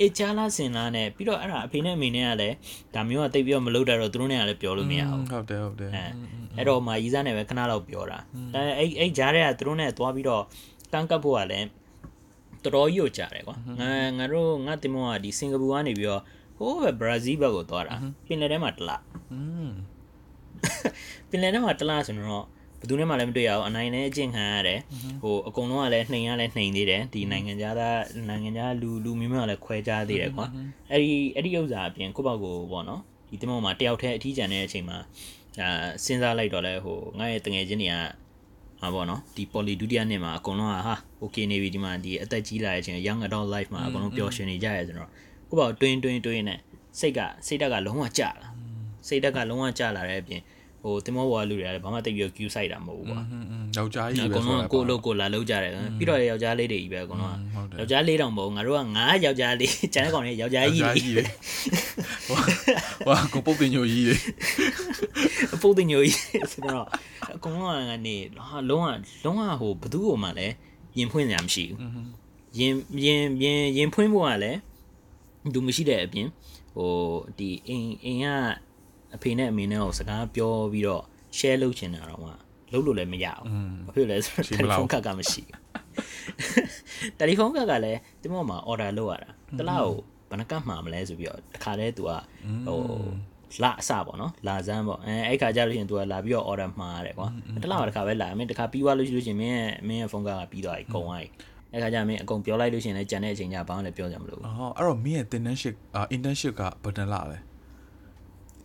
အေးချာလာစင်လာနဲ့ပြီးတော့အဲ့ဒါအဖေနဲ့အမေနဲ့ကလည်းဒါမျိုးကတိတ်ပြီးတော့မလုပ်တတ်တော့သူတို့နဲ့ကလည်းပြောလို့မရဘူးဟုတ်တယ်ဟုတ်တယ်အဲအဲ့တော့မှရီးစားနဲ့ပဲခဏလောက်ပြောတာအဲအဲ့အဲ့ကြားထဲကသူတို့နဲ့သွားပြီးတော့တန်းကပ်ဖို့ကလည်း တော်တော်ကြီးကိုကြားတယ်ကွာငါငါတို့ငါတင်မောကဒီစင်ကာပူကနေပြီးတော့ဟိုးပဲဘရာဇီးဘက်ကိုသွားတာပင်လယ်ထဲမှာတလားอืมပင်လယ်ထဲမှာတလားဆိုတော့ဘယ်သူနဲ့မှလည်းမတွေ့ရအောင်အနိုင်နဲ့အကျင့်ခံရတယ်ဟိုအကုန်လုံးကလည်းနှိမ်ရလဲနှိမ်သေးတယ်ဒီနိုင်ငံခြားသားနိုင်ငံခြားလူလူမျိုးမျိုးကလည်းခွဲခြားသေးတယ်ကွာအဲ့ဒီအဲ့ဒီဥစ္စာအပြင်ကိုယ့်ဘောက်ကိုပေါ့နော်ဒီတင်မောမှာတယောက်တည်းအထီးကျန်တဲ့အချိန်မှာအာစဉ်းစားလိုက်တော့လဲဟိုငါ့ရဲ့တငယ်ချင်းတွေက ဟာပေါ့နော်ဒီ poly ဒုတိယနှစ်မှာအကုန်လုံးကဟာ okay နေပြီဒီမှာဒီအသက်ကြီးလာတဲ့အချိန် young adult life မှာအကုန်လုံးပျော်ရွှင်နေကြရဲဆိုတော့ကိုယ့်ဘောက်တွင်းတွင်းတွင်းနဲ့စိတ်ကစိတ်ဓာတ်ကလုံးဝကျလာစိတ်ဓာတ်ကလုံးဝကျလာတဲ့အပြင် ဟိုတင်မောပေါ်ကလူတွေကလည်းဘာမှတိတ်ပြီး queue ဆိုင်တာမဟုတ်ဘူးကွာယောက်ျားကြီးပဲဆိုတော့ကိုလို့ကိုလာလုံးကြတယ်ပြီးတော့ယောက်ျားလေးတွေကြီးပဲအကုန်လုံးကယောက်ျားလေးတောင်မဟုတ်ငါတို့က9ယောက်ျားလေးကျန်တဲ့ကောင်တွေယောက်ျားကြီးတွေဟိုဟိုကိုပုတ်တင်ညိုကြီးတွေအပုတ်တင်ညိုကြီးဆိုတော့အကုန်လုံးကနေလုံးဝလုံးဝဟိုဘသူ့ကိုမှလည်းရင်ဖွင့်ညာမရှိဘူးရင်ရင်ရင်ရင်ဖွင့်ဖို့ကလည်းသူမရှိတဲ့အပြင်ဟိုဒီအိမ်အိမ်က အဖေနဲ့အမေနဲ့ကိုစကားပြောပြီးတော့ share လုပ်ချင်တာတော့မှလုပ်လို့လည်းမရဘူး อืม ဘာဖြစ်လဲဆိုတော့တယ်လီဖုန်းကတ်ကမရှိဘူးတယ်လီဖုန်းကတ်ကလည်းဒီမောမှာ order လုပ်ရတာတလားကိုဘယ်နှကတ်မှာမလဲဆိုပြီးတော့တခါတည်း तू ကဟိုလာအစပေါ့နော်လာစမ်းပေါ့အဲအဲ့ခါကျလို့ရှိရင် तू ကလာပြီးတော့ order မှာရတယ်ကွာတလားကတခါပဲလာမင်းတခါပြီးသွားလို့ရှိလို့ရှိရင်မင်းရဲ့မင်းရဲ့ဖုန်းကတ်ကပြီးသွားပြီကုန်သွားပြီအဲ့ခါကျမင်းအကုန်ပြောလိုက်လို့ရှိရင်လည်းကြံတဲ့အချိန်ကျဘာမှလည်းပြောကြမလို့ အော်အဲ့တော့မင်းရဲ့ internship အာ internship ကဘယ်နှလလဲ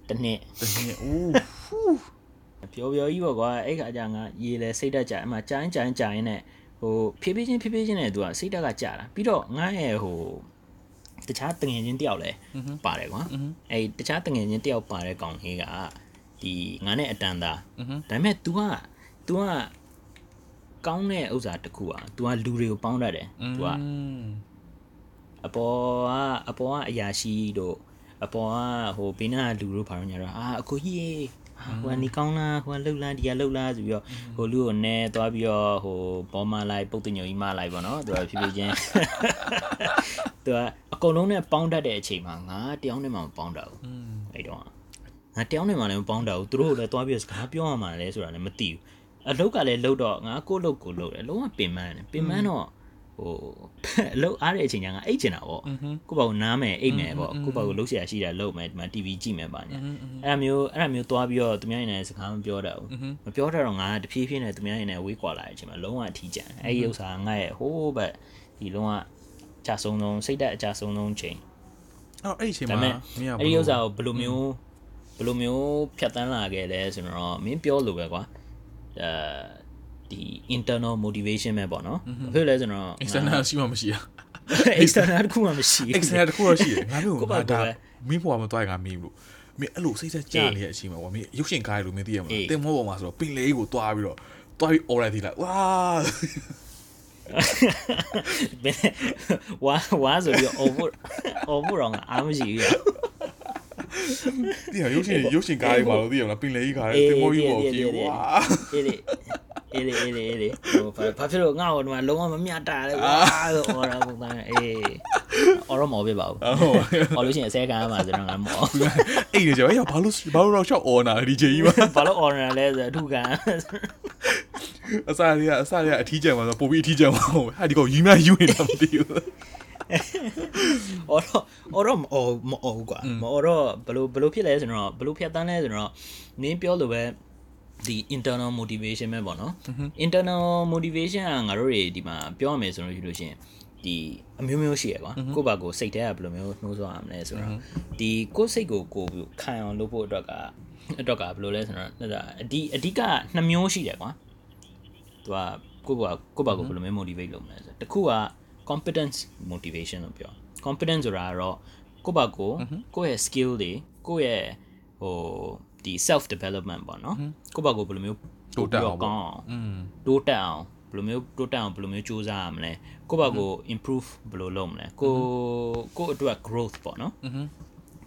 တနှစ်တနှစ်အိုးဖူးပျော်ပျော်ကြီးပေါ့ကွာအဲ့ခါကျငါရေလဲစိတ်တက်ကြအမှကြိုင်းကြိုင်းကြိုင်းနဲ့ဟိုဖြည်းဖြည်းချင်းဖြည်းဖြည်းချင်းနဲ့သူကစိတ်တက်ကကြတာပြီးတော့ငါ့ရဲ့ဟိုတခြားတငယ်ချင်းတယောက်လဲပါတယ်ကွာအဲ့တခြားတငယ်ချင်းတယောက်ပါတဲ့ကောင်ကြီးကဒီငါနဲ့အတန်သားဒါပေမဲ့ तू က तू ကကောင်းတဲ့ဥစ္စာတစ်ခုอ่ะ तू ကလူတွေကိုပေါင်းတတ်တယ် तू ကအပေါ်ကအပေါ်ကအရာရှိတို့ အပေါ်ကဟိုဘေးနားကလူတို့ဘာလို့ညာတော့အာအကိုကြီးရေအာဟိုကနေကောင်းလားဟိုကလှုပ်လားဒီကလှုပ်လားဆိုပြီးတော့ဟိုလူကိုနဲသွားပြီးတော့ဟိုဘောမလိုက်ပုတ်တင်ညိုကြီးမလိုက်ပေါ့နော်သူကဖြည်းဖြည်းချင်းသူကအကုန်လုံးနဲ့ပေါင်းတတ်တဲ့အချိန်မှာငါတယောက်နဲ့မှမပေါင်းတတ်ဘူးအဲ့တော့ငါတယောက်နဲ့မှလည်းမပေါင်းတတ်ဘူးသူတို့လည်းသွားပြီးတော့စကားပြောရမှာလဲဆိုတာလည်းမသိဘူးအလုတ်ကလည်းလှုပ်တော့ငါကိုယ့်လုတ်ကိုလှုပ်တယ်လုံးဝပင်ပန်းတယ်ပင်ပန်းတော့ ဟိုအလုတ်အားတဲ့အချိန်ကျငါအိတ်ချင်တာပေါ့ကိုယ့်ဘာကိုနားမယ်အိတ်မယ်ပေါ့ကိုယ့်ဘာကိုလှုပ်ရှားရှိတာလှုပ်မယ်ဒီမှာ TV ကြည့်မယ်ပါညာအဲ့ဒါမျိုးအဲ့ဒါမျိုးသွားပြီးတော့သူများရင်လည်းစကားမပြောတတ်ဘူးမပြောတတ်တော့ငါတဖြည်းဖြည်းနဲ့သူများရင်လည်းဝေးကွာလာတဲ့အချိန်မှာလုံးဝအထီးကျန်အဲ့ဒီဥစ္စာငါရဲ့ဟိုးဘက်ဒီလုံးဝအကြဆုံးဆုံးစိတ်တက်အကြဆုံးဆုံးချိန်အဲ့တော့အဲ့ဒီအချိန်ဒါမှာပေမဲ့မင်းကအဲ့ဒီဥစ္စာကိုဘယ်လိုမျိုးဘယ်လိုမျိုးဖြတ်တန်းလာခဲ့လဲဆိုတော့မင်းပြောလို့ပဲကွာအဲ ဒီ internal motivation ပဲပေါ့နော်ဘာဖြစ်လဲဆိုတော့ external ရှိမှမရှိอ่ะ external တခုမှမရှိဘူး external တခုတော့ရှိတယ်ငါမျိုးကိုယ့်ဘာငါကိုယ်ဒါပဲမင်းဘွားမတွိုက်ငါမင်းဘူးမင်းအဲ့လိုစိတ်ဆက်ကြနေတဲ့အချိန်မှာကွာမင်းရုပ်ရှင်ကားရလို့မင်းသိရမအေးလားတင်မောပေါ်မှာဆိုတော့ပင်လေးကိုတွားပြီးတော့တွားပြီး order တီးလိုက်ဝါဘယ်ဝါဝါဆိုပြီးအော်ဖို့အော်ဖို့တော့ငါအားမရှိဘူးရ ဒီဟာရုပ်ရှင်ရုပ်ရှင်ကားရမှာလို့သိရမလားပင်လေးကားရအေးတင်မောကြီးပေါ်အေးကြီးအေးအေးဝါအေးလေအေးလေအေးလေအေးလေဟိုဘာဘာဖြစ်လို့ငါ့ကိုဒီမှာလုံးဝမမြတ်တာလဲဝါဆိုအော်ရပုံသားအေးအော်ရမော်ပြပါဘူးဟုတ်အော်လို့ရှိရင်အစဲကမ်းမှာဆိုတော့ငါမော်အဲ့ဒီကြောင်ဘာလို့ဘာလို့တော့ရှောက် order နာဒီချိန်ကြီးမှာဘာလို့အော်ရလဲဆိုအထုခံအစားရအစားရအထီးကျန်မှာဆိုပိုပြီးအထီးကျန်မှာဟုတ်ဟာဒီကောင်ယူမယူနေတာမသိဘူး အော်တော့အော်တော့မအော်မအော်ဘူးကွာမအော်တော့ဘလို့ဘလို့ဖြစ်လဲဆိုတော့ဘလို့ဖြတ်တန်းလဲဆိုတော့နင်းပြောလို့ပဲဒီ internal motivation ပဲပေါ့နော် internal motivation ကငါတို့တွေဒီမှာပြောရမယ်ဆိုလို့ရှိလို့ရှိရင်ဒီအမျိုးမျိုးရှိရကွာကိုယ့်ဘာကိုစိတ်ထဲကဘယ်လိုမျိုးနှိုးဆွားရမလဲဆိုတော့ဒီကိုယ့်စိတ်ကိုကိုယ်ခံအောင်လုပ်ဖို့အတွက်ကအတွက်ကဘယ်လိုလဲဆိုတော့အဒီအဓိကနှစ်မျိုးရှိတယ်ကွာသူကကိုယ့်ဘာကိုယ့်ဘာကိုဘယ်လိုမျိုး motivate လုပ်မလဲဆိုတော့တစ်ခုက competence motivation လို့ပြော competence ဆိုတာကတော့ကိုယ့်ဘာကိုကိုယ့်ရဲ့ skill တွေကိုယ့်ရဲ့ဟိုဒီ self development ပေါ့နော်ကိုယ့်ဘာကိုဘယ်လိုမျိုးတိုးတက်အောင်ပေါ့อืมတိုးတက်အောင်ဘယ်လိုမျိုးတိုးတက်အောင်ဘယ်လိုမျိုးစူးစမ်းရမလဲကိုယ့်ဘာကို improve ဘယ်လိုလုပ်မလဲကိုကိုအတွက် growth ပေါ့နော်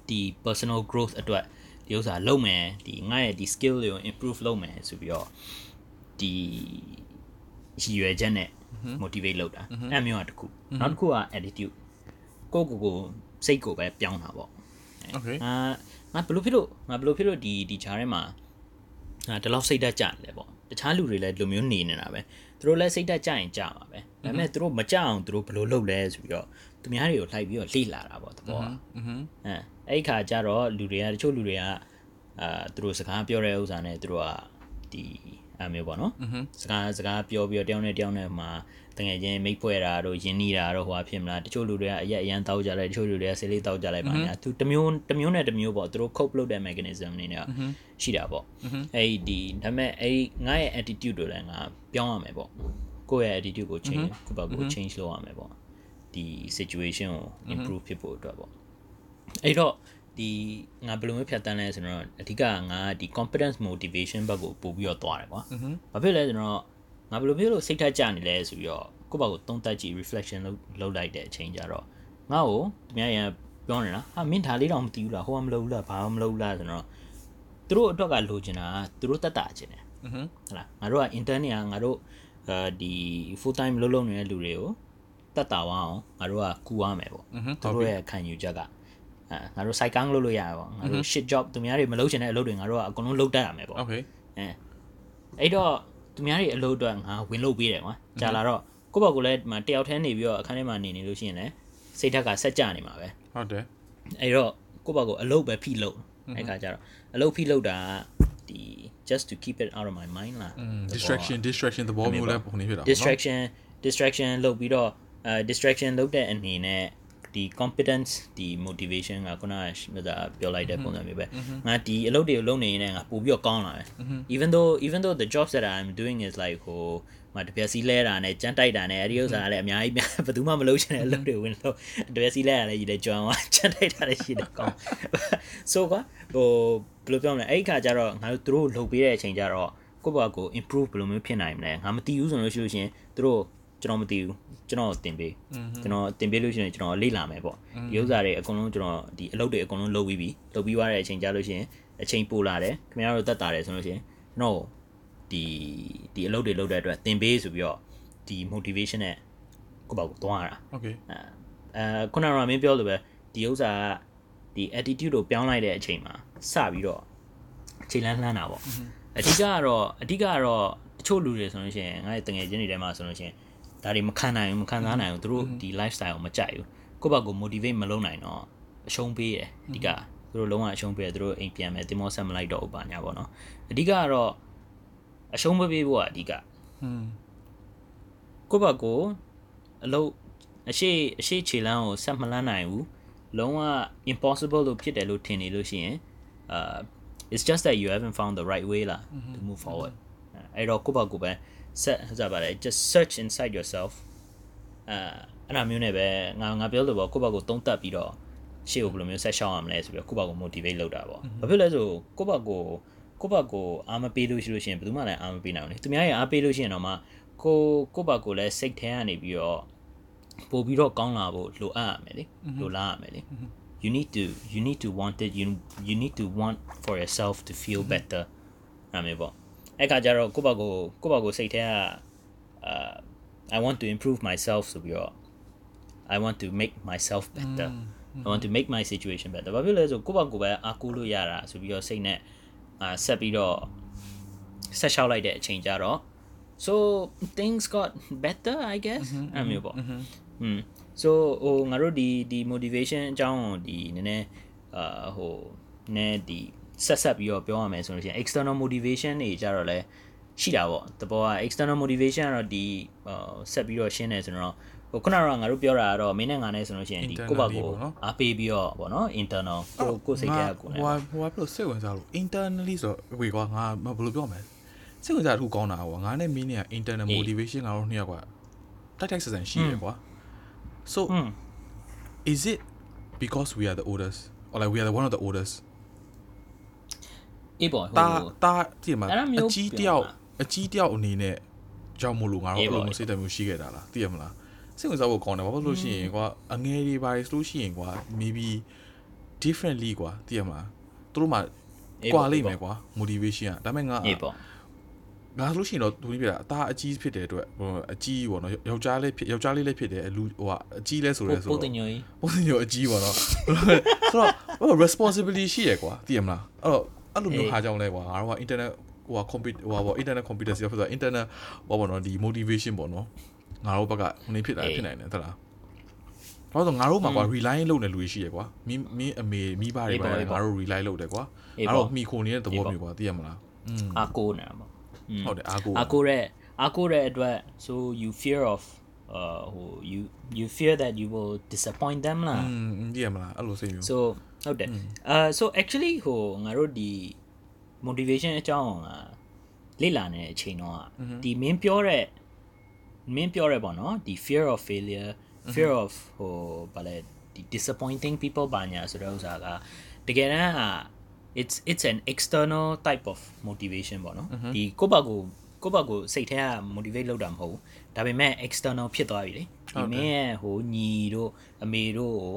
ဒီ personal growth အတွက်ဒီဥစ္စာလုပ်မယ်ဒီငါ့ရဲ့ဒီ skill တွေကို improve လုပ်မယ်ဆိုပြီးတော့ဒီရည်ရွယ်ချက်နဲ့ motivate လုပ်တာအဲ့မျိုးကတစ်ခုနောက်တစ်ခုက attitude ကိုကိုကိုစိတ်ကိုပဲပြောင်းတာပေါ့ okay အာငါဘယ်လိုဖြစ်လို့ငါဘယ်လိုဖြစ်လို့ဒီဒီခြားထဲမှာအာဒီလောက်စိတ်ဓာတ်ကြတယ်ပေါ့တခြားလူတွေလည်းလိုမျိုးနေနေတာပဲသူတို့လည်းစိတ်ဓာတ်ကြရင်ကြပါပဲဒါပေမဲ့သူတို့မကြအောင်သူတို့ဘယ်လိုလုပ်လဲဆိုပြီးတော့သူများတွေကိုလိုက်ပြီးတော့လေ့လာတာပေါ့တဘောအဲအဲ့ခါကျတော့လူတွေကတချို့လူတွေကအာသူတို့စကားပြောတဲ့ဥစ္စာနဲ့သူတို့ကဒီ အဲမျိုးပေါ့နော်စကားစကားပြောပြီးတော့တယောက်နဲ့တယောက်နဲ့မှာတကယ်ချင်းမိတ်ဖွဲ့တာတို့ယဉ်နေတာတို့ဟိုအဖြစ်မလားတချို့လူတွေကအရက်အရန်တောက်ကြလိုက်တချို့လူတွေကဆေးလေးတောက်ကြလိုက်ပါညာသူတမျိုးတမျိုးနဲ့တမျိုးပေါ့သူတို့ cope လုပ်တဲ့ mechanism တွေနဲ့ရှိတာပေါ့အဲ့ဒီဒါပေမဲ့အဲ့ငါရဲ့ attitude တွေလည်းငါပြောင်းရမယ်ပေါ့ကိုယ့်ရဲ့ attitude ကို change ကိုယ့်ဘက်ကို change လုပ်ရမယ်ပေါ့ဒီ situation ကို improve ဖြစ်ဖို့အတွက်ပေါ့အဲ့တော့ ဒီငါဘယ်လိုမျိုးဖြတ်တန်းလဲဆိုတော့အဓိကငါဒီ competence motivation ဘက်ကိုပို့ပြီးတော့သွားတယ်ကွာဘာဖြစ်လဲကျွန်တော်ငါဘယ်လိုမျိုးလို့စိတ်ထကြနေလဲဆိုပြီးတော့ကိုယ့်ဘာကိုသုံးသပ်ကြည့် reflection လုပ်လုပ်လိုက်တဲ့အချိန်ကျတော့ငါ့ကိုသူများရန်ပြောနေတာဟာမင်းဒါလေးတော့မသိဘူးလားဟိုကမလုပ်ဘူးလားဘာမှမလုပ်ဘူးလားဆိုတော့သူတို့အတွက်ကလိုချင်တာသူတို့တတ်တာချင်တယ်ဟုတ်လားငါတို့က intern နေရငါတို့ဒီ full time လုပ်လုပ်နေတဲ့လူတွေကိုတတ်တာဝအောင်ငါတို့ကကူရမယ်ပေါ့သူတို့ရဲ့ခံယူချက်က အဲငါတို့ site gang လုပ်လို့ရတာပေါ့ငါတို့ shit job သူများတွေမလုပ်ချင်တဲ့အလုပ်တွေငါတို့ကအကုန်လုံးလုပ်တတ်ရမယ်ပေါ့ Okay အဲအဲ့တော့သူများတွေအလုပ်အတွက်ငါဝင်လုပ်ပေးတယ်ကွာကြာလာတော့ကိုယ့်ဘောက်ကိုလည်းတယောက်တည်းနေပြီးတော့အခန်းထဲမှာနေနေလို့ရှိရင်လည်းစိတ်ဓာတ်ကဆက်ကြနေမှာပဲဟုတ်တယ်အဲ့တော့ကိုယ့်ဘောက်ကိုအလုပ်ပဲဖိလုပ်အဲ့ခါကျတော့အလုပ်ဖိလုပ်တာဒီ just to keep it out of my mind လား distraction distraction သဘောမျိုးလဲပုံနေဖြစ်တာ distraction distraction လုပ်ပြီးတော့အဲ distraction လုပ်တဲ့အနေနဲ့ ဒီ competence ဒီ motivation ကခုနကဒါပြောလိုက်တဲ့ပုံစံမျိုးပဲငါဒီအလုပ်တွေကိုလုပ်နေရင်ငါပို့ပြီးတော့ကောင်းလာတယ် even though even though the jobs that I'm doing is like ဟိုမတပြက်စီလဲတာနဲ့ကြမ်းတိုက်တာနဲ့အဲ့ဒီဥစ္စာကလည်းအများကြီးများဘယ်သူမှမလုပ်ချင်တဲ့အလုပ်တွေဝင်လို့တပြက်စီလဲတာလည်းရည်တယ်ကြွမ်းသွားကြမ်းတိုက်တာလည်းရှိတယ်ကောင်း so ကဟိုဘယ်လိုပြောမလဲအဲ့ဒီခါကျတော့ငါတို့သူတို့လုပ်ပေးတဲ့အချိန်ကျတော့ကိုယ့်ဘာကို improve ဘယ်လိုမျိုးဖြစ်နိုင်မလဲငါမသိဘူးဆိုလို့ရှိလို့ရှရင်သူတို့ကျွန်တော်မသိဘူး ကျွန်တော်တင်ပေးကျွန်တော်တင်ပေးလို့ရှိရင်ကျွန်တော်လေ့လာမယ်ပေါ့ဒီဥစ္စာတွေအကုန်လုံးကျွန်တော်ဒီအလုပ်တွေအကုန်လုံးလုပ်ပြီးပြီလုပ်ပြီးသွားတဲ့အချိန်ကျလို့ရှိရင်အချိန်ပိုလာတယ်ခင်ဗျားတို့တက်တာတယ်ဆိုလို့ရှိရင်ကျွန်တော်ဒီဒီအလုပ်တွေလုပ်တဲ့အတွက်တင်ပေးဆိုပြီးတော့ဒီ motivation နဲ့ကိုယ့်ဘာကိုသွားတာ โอเค အဲအဲခုနကမင်းပြောလို့ပဲဒီဥစ္စာကဒီ attitude ကိုပြောင်းလိုက်တဲ့အချိန်မှာစပြီးတော့ချိန်လန်းလှမ်းတာပေါ့အဓိကကတော့အဓိကကတော့တချို့လူတွေဆိုလို့ရှိရင်ငါ့ရဲ့တငယ်ချင်းတွေထဲမှာဆိုလို့ရှိရင် ဒါတွေမခံနိုင်ဘူးမခံစားနိုင်ဘူးသူတို့ဒီ lifestyle ကိုမကြိုက်ဘူးကိုယ့်ဘက်ကို motivate မလုပ်နိုင်တော့အရှုံးပေးတယ်အဓိကသူတို့လုံးဝအရှုံးပေးတယ်သူတို့အိမ်ပြန်မယ်တင်မောဆက်မလိုက်တော့ဘူးပါညာပေါ့နော်အဓိကကတော့အရှုံးမပေးဖို့ကအဓိကอืมကိုယ့်ဘက်ကိုအလုပ်အရှိအရှိခြေလမ်းကိုဆက်မလန်းနိုင်ဘူးလုံးဝ impossible လို့ဖြစ်တယ်လို့ထင်နေလို့ရှိရင်အာ it's just that you haven't found the right way လာ to move forward အဲ့တော့ကိုယ့်ဘက်ကိုပဲ ဆက်ဟိုပါလေ just search inside yourself အာအဲ့ဒါမျိုးနဲ့ပဲငါငါပြောလို့ပေါ့ကိုယ့်ဘက်ကိုတုံးတက်ပြီးတော့ရှေ့ကိုဘယ်လိုမျိုးဆက်ရှောင်းရမလဲဆိုပြီးတော့ကိုယ့်ဘက်ကို motivate လုပ်တာပေါ့ဘာဖြစ်လဲဆိုကိုယ့်ဘက်ကိုကိုယ့်ဘက်ကိုအားမပေးလို့ရှိလို့ရှိရင်ဘယ်သူမှလည်းအားမပေးနိုင်ဘူးလေသူများရဲ့အားပေးလို့ရှိရင်တော့မှကိုကိုယ့်ဘက်ကိုလည်းစိတ်ထဲကနေပြီးတော့ပို့ပြီးတော့ကောင်းလာဖို့လိုအပ်ရမယ်လေလိုလားရမယ်လေ you need to you need to want it you you need to want for yourself to feel better အဲ့မျိုးပေါ့ အဲ့ခါကျတော့ကိုယ့်ဘက်ကိုကိုယ့်ဘက်ကိုစိတ်ထဲကအာ I want to improve myself ဆိုပြီးတော့ I want to make myself better I want to make my situation better ဘာဖြစ်လဲဆိုကိုယ့်ဘက်ကိုပဲအားကိုးလို့ရတာဆိုပြီးတော့စိတ်နဲ့အာဆက်ပြီးတော့ဆက်လျှောက်လိုက်တဲ့အချိန်ကျတော့ so things got better I guess အဲ့မျိုးပေါ့อืม so ဟိုငါတို့ဒီဒီ motivation အကြောင်းကိုဒီနည်းနည်းအာဟိုနည်းဒီ ဆက်ဆက်ပြီးတော့ပြောရမယ်ဆိုလို့ရှိရင် external motivation တွေကြတော့လဲရှိတာပေါ့တဘောက external motivation ကတော့ဒီဟိုဆက်ပြီးတော့ရှင်းနေဆိုတော့ဟဟိုခုနကငါတို့ပြောတာကတော့မင်းနဲ့ငါနဲ့ဆိုလို့ရှိရင်ဒီကိုယ့်ဘက် Internally ကိုပေါ့နော်အားပေးပြီးတော့ဗောနော် internal ကိုကိုယ်စိတ်ထဲကကိုယ်နဲ့ဟိုဟိုဘယ်လိုစိတ်ဝင်စားလို့ internally ဆိုတော့ဝေကွာငါဘယ်လိုပြောမလဲစိတ်ဝင်စားတစ်ခုကောင်းတာကွာငါနဲ့မင်းနဲ့ internal အေး motivation ကတော့နှစ်ယောက်ကတိုက်တိုက်ဆန်ဆန်ရှိရကွာ so อืม is it because we are the oldest or like we are the one of the oldest အေးပေါ့ဟိုတာတာကြည့်မှာအဲ့ဒါမျိုးအကြီးတယောက်ပြောမှာအကြီးတယောက်အနေနဲ့ကြောက်မို့လို့ငါတို့အေးအဲ့ပေါ့လိုမျိုးစိတ်ဓာတ်မျိုးရှိခဲ့တာလားသိရမလားစိတ်ဝင်စားဖို့ကောင်းတယ်ဘာဖြစ်လို့ရှိရင်ကွာအငယ်တွေပါဆိုလို့ရှိရင်ကွာ maybe differently ကွာသိရမလားသူတို့မှအေးကွာပေါ့လိမ့်မယ်ကွာ motivation อ่ะဒါပေမဲ့ငါအေးပေါ့ငါဆိုလို့ရှိရင်တော့သူကြီးပြတာအသားအကြီးဖြစ်တဲ့အတွက်ဟိုအကြီးပေါ့နော်ယောက်ျားလေးဖြစ်ယောက်ျားလေးလည်းဖြစ်တယ်အလူဟိုကအကြီးလဲဆိုရဲဆိုပိုတော့တင်ညိုကြီးပုံစံမျိုးအကြီးပေါ့နော်ဆိုတော့ဟို responsibility ရှိရကွာသိရမလားအဲ့တော့ အဲ့လိုမျိုးဟာကြောင့်လဲကွာငါတို့က internet ဟိုဟာ computer ဟိုဟာပေါ့ internet computer ဆိုတော့ internet ဟောပေါ့နော်ဒီ motivation ပေါ့နော်ငါတို့ဘက်ကနည်းဖြစ်တာဖြစ်နိုင်တယ်သလားဘာလို့ငါတို့မှာကွာ rely လုပ်နေလူရှိရယ်ကွာမင်းမင်းအမေမိဘတွေပါငါတို့ rely လုပ်တယ်ကွာငါတို့မှီခိုနေတဲ့သဘောမျိုးကွာသိရမလားအာကိုနေတာပေါ့ဟုတ်တယ်အာကိုအာကိုရဲ့အာကိုရဲ့အတွက် so you fear of ဟို you you fear that you will disappoint them လားอืมဒီရမလားအဲ့လိုစိတ်မျိုး so ဟုတ်တယ်အာ so actually ဟိုငါတို့ဒီ motivation အကြောင်းကလေ့လာနေတဲ့အချိန်တော့ဒီမင်းပြောတဲ့မင်းပြောရဲပေါ့နော်ဒီ fear of failure fear of ဟိုဘာလဲဒီ disappointing people ဘာညာဆိုတဲ့ဥစ္စာကတကယ်တမ်းဟာ it's it's an external type of motivation ပေါ့နော်ဒီကိုယ့်ဘက်ကိုကိုယ့်ဘက်ကိုစိတ်ထဲက motivate လုပ်တာမဟုတ်ဘူးဒါပေမဲ့ external ဖြစ်သွားပြီလေဒီမင်းရဲ့ဟိုညီတို့အမေတို့ကို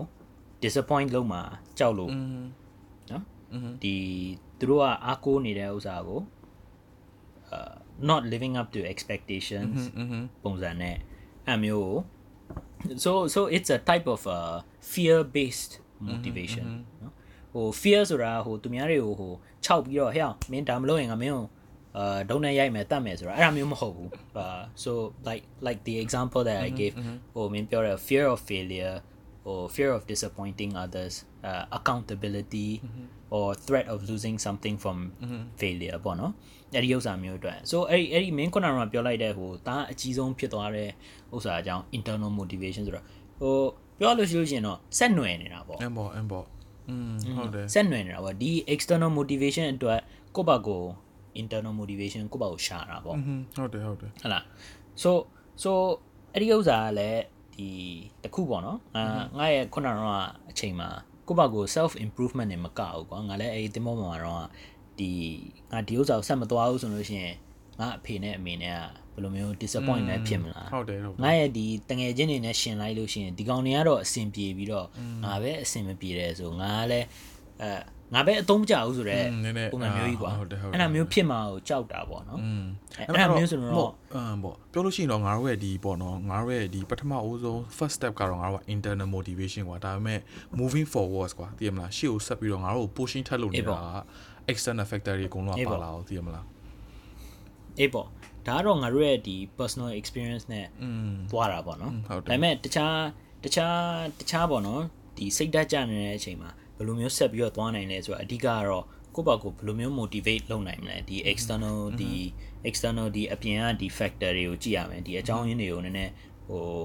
disappoint လုပ်မှာကြောက်လို့နော်ဒီသူတို့ကအားကိုးနေတဲ့ဥစ္စာကို uh, not living up to expectations mm-hmm, mm-hmm. ပုံစံနဲ့အမျိုး so so it's a type of uh, a mm-hmm, fear based motivation နော်ဟို fear ဆိုတာဟိုသူများတွေကိုဟိုခြောက်ပြီးတော့ဟဲ့မင်းဒါမလုပ်ရင်ငါမင်းကိုအာဒုံနဲ့ရိုက်မယ်တတ်မယ်ဆိုတာအဲ့ဒါမျိုးမဟုတ်ဘူး uh, so like like the example that i gave ဟိုမင်းပြောတဲ့ fear of failure or fear of disappointing others uh, accountability mm-hmm. or threat of losing something from mm-hmm. failure ပေါ့နော်အဲ့ဒီဥစ္စာမျိုးအတွက် so အဲ့ဒီအဲ့ဒီ main ခုနကပြောလိုက်တဲ့ဟိုဒါအကြီးဆုံးဖြစ်သွားတဲ့ဥစ္စာအကြောင်း internal motivation ဆိုတော့ဟိုပြောလို့ရှိလို့ရှင်တော့ဆက်နွယ်နေတာပေါ့အမ်ပေါ့အမ်ပေါ့อืมဟုတ်တယ်ဆက်နွယ်နေတာပေါ့ဒီ external motivation အတွက်ကိုယ့်ဘက်ကို internal motivation ကိုယ့်ဘက်ကိုရှာတာပေါ့ဟုတ်တယ်ဟုတ်တယ်ဟုတ်လား so so အဲ့ဒီဥစ္စာကလည်း ဒီတခုပေါ့နော်ငါငါရဲ့ခုနကတော့အချိန်မှာကိုယ့်ဘာကို self improvement နဲ့မကဘူးကွာငါလည်းအဲ့ဒီတင်မောမှာတော့ဒီငါဒီဥစ္စာကိုဆက်မသွားဘူးဆိုလို့ရှိရင်ငါအဖေနဲ့အမေနဲ့ကဘယ်လိုမျိုး disappoint လဲဖြစ်မလားဟုတ်တယ်ဟုတ်တယ်ငါရဲ့ဒီတငယ်ချင်းတွေနဲ့ရှင်လိုက်လို့ရှိရင်ဒီကောင်တွေကတော့အဆင်ပြေပြီးတော့ငါပဲအဆင်မပြေတယ်ဆိုငါကလည်းအဲ ငါပဲအသုံးမကျဘူးဆိုတော့ပုံမှန်မျိုးကြီးကွာအဲ့ဒါမျိုးဖြစ်မှာကိုကြောက်တာပေါ့နော်အဲ့ဒါမျိုးဆိုတော့အမ်ပေါ့ပြောလို့ရှိရင်တော့ငါတို့ရဲ့ဒီပေါ့နော်ငါတို့ရဲ့ဒီပထမအဦးဆုံး first step ကတော့ငါတို့က internal motivation ကွာဒါပေမဲ့ moving forward ကွာသိရမလားရှေ့ကိုဆက်ပြီးတော့ငါတို့ကို pushing ထပ်လုပ်နေတာက external factor တွေအကုန်လုံးကပါလာအောင်သိရမလားအေးပေါ့ဒါကတော့ငါတို့ရဲ့ဒီ personal experience နဲ့သွားတာပေါ့နော်ဒါပေမဲ့တခြားတခြားတခြားပေါ့နော်ဒီစိတ်ဓာတ်ကျနေတဲ့အချိန်မှာ ယ်လိုမျိုးဆက်ပြီးတော့သွားနိုင်လဲဆိုတာအဓိကကတော့ကိုယ့်ဘာကိုယ်ဘယ်လိုမျိုး motivate လုပ်နိုင်မလဲဒီ external ဒီ external ဒီအပြင်ကဒီ factor တွေကိုကြည့်ရမယ်ဒီအကြောင်းရင်းတွေကိုနည်းနည်းဟို